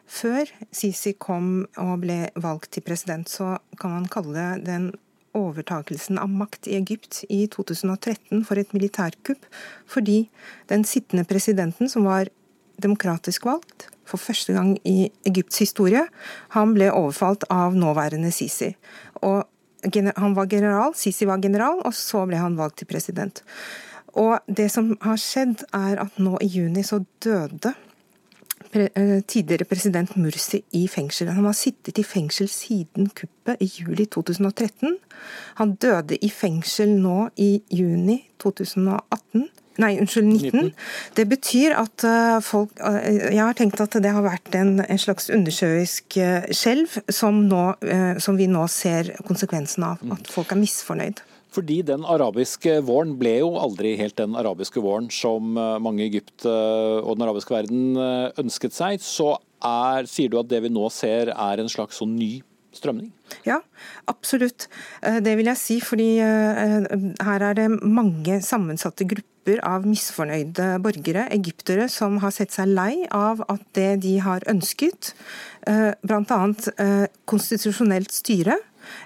Før Sisi kom og ble valgt til president, så kan man kalle den overtakelsen av makt i Egypt i 2013 for et militærkupp, fordi den sittende presidenten, som var demokratisk valgt for første gang i Egypts historie, han ble overfalt av nåværende Sisi. Og han var general, Sisi var general, og så ble han valgt til president. Og det som har skjedd, er at nå i juni så døde eh, tidligere president Mursi i fengsel. Han har sittet i fengsel siden kuppet i juli 2013. Han døde i fengsel nå i juni 2018. Nei, unnskyld, 19. Det betyr at eh, folk eh, Jeg har tenkt at det har vært en, en slags undersjøisk eh, skjelv som, som, vi nå ser konsekvensen av. At folk er misfornøyd. Fordi den arabiske våren ble jo aldri helt den arabiske våren som mange i Egypt og den arabiske verden ønsket seg. Så er, sier du at det vi nå ser er en slags sånn ny strømning? Ja, absolutt. Det vil jeg si, fordi her er det mange sammensatte grupper av misfornøyde borgere, egyptere, som har sett seg lei av at det de har ønsket, eh, bl.a. Eh, konstitusjonelt styre,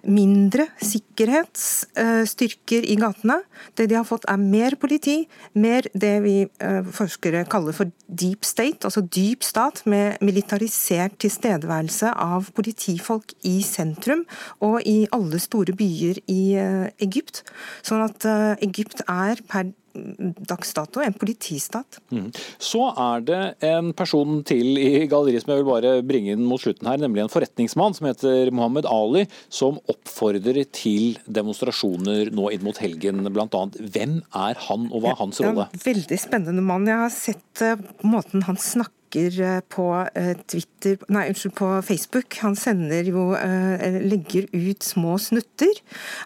mindre sikkerhetsstyrker i gatene. Det de har fått er mer politi, mer det vi eh, forskere kaller for deep state, altså dyp stat med militarisert tilstedeværelse av politifolk i sentrum og i alle store byer i Egypt. Sånn at Egypt er per dags dato en politistat. Mm. Så er det en person til i galleriet som jeg vil bare bringe inn mot slutten her, nemlig en forretningsmann som heter Mohammed Ali, som oppfordrer til demonstrasjoner nå inn mot helgen bl.a. Hvem er han, og hva er hans rolle? Ja, veldig spennende mann. Jeg har sett uh, måten han snakker snakker eh, på eh, Twitter, nei, unnskyld, på Facebook. Han sender jo eh, legger ut små snutter.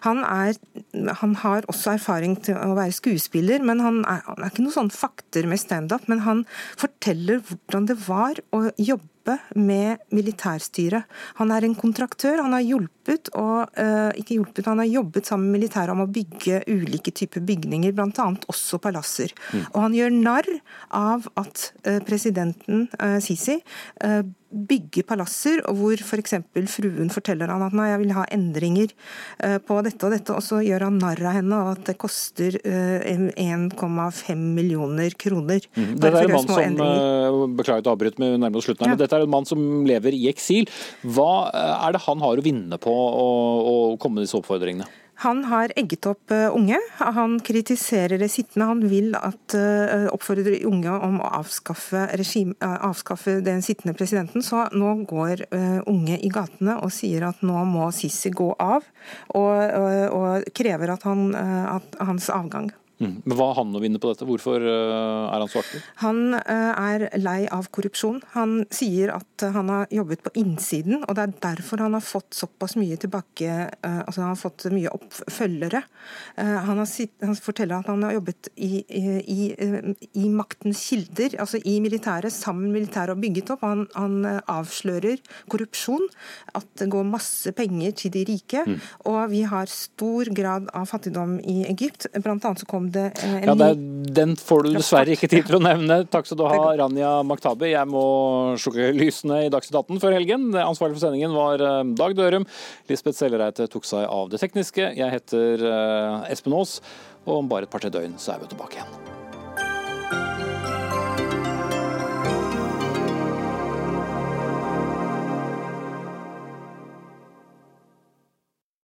Han, er, han har også erfaring til å være skuespiller, men han er, han er ikke noe sånn fakter med standup. Men han forteller hvordan det var å jobbe med militærstyret. Han er en kontraktør. Han har hjulpet, og uh, ikke hjulpet, han har jobbet sammen med militæret om å bygge ulike typer bygninger, bl.a. også palasser. Mm. Og han gjør narr av at uh, presidenten uh, Sisi bygge palasser, og hvor f.eks. For fruen forteller han at nei, jeg vil ha endringer eh, på dette og dette, og så gjør han narr av henne og at det koster 1,5 eh, millioner kroner. Mm. Dette er en mann som, endringer. Eh, beklager å avbryte, med nærmere slutten her, ja. men dette er en mann som lever i eksil. Hva er det han har å vinne på å, å komme med disse oppfordringene? Han har egget opp eh, unge. Han kritiserer det sittende. Han vil at oppfordrer unge om å avskaffe, regime, uh, avskaffe, den sittende presidenten. Så nå går unge i gatene og sier at nå må Sisi gå av, og, og krever at, han, at hans avgang. Mm. Men Hva har han å vinne på dette? Hvorfor uh, er han så? Han uh, er lei av korrupsjon. Han sier at uh, han har jobbet på innsiden, og det er derfor han har fått såpass mye tilbake altså Han har fått mye oppfølgere. Han, han, forteller at han har jobbet i, i, i, maktens kilder, altså i militæret, sammen med militæret og bygget opp. Han, han, avslører korrupsjon, at det går masse penger til de rike. Mm. Og vi har stor grad av fattigdom i Egypt. Blant annet så kom det en ja, det er, Den får du dessverre ikke tid til å nevne. Takk skal du ha, Rania Maktabi. Jeg må slukke lysene i Dagsnytt 18 før helgen. Ansvarlig for sendingen var eh, Dag Dørum. Lisbeth Sellereite tok seg av det tekniske. Jeg heter eh, Espen Aas, og om bare et par-tre døgn så er vi tilbake igjen.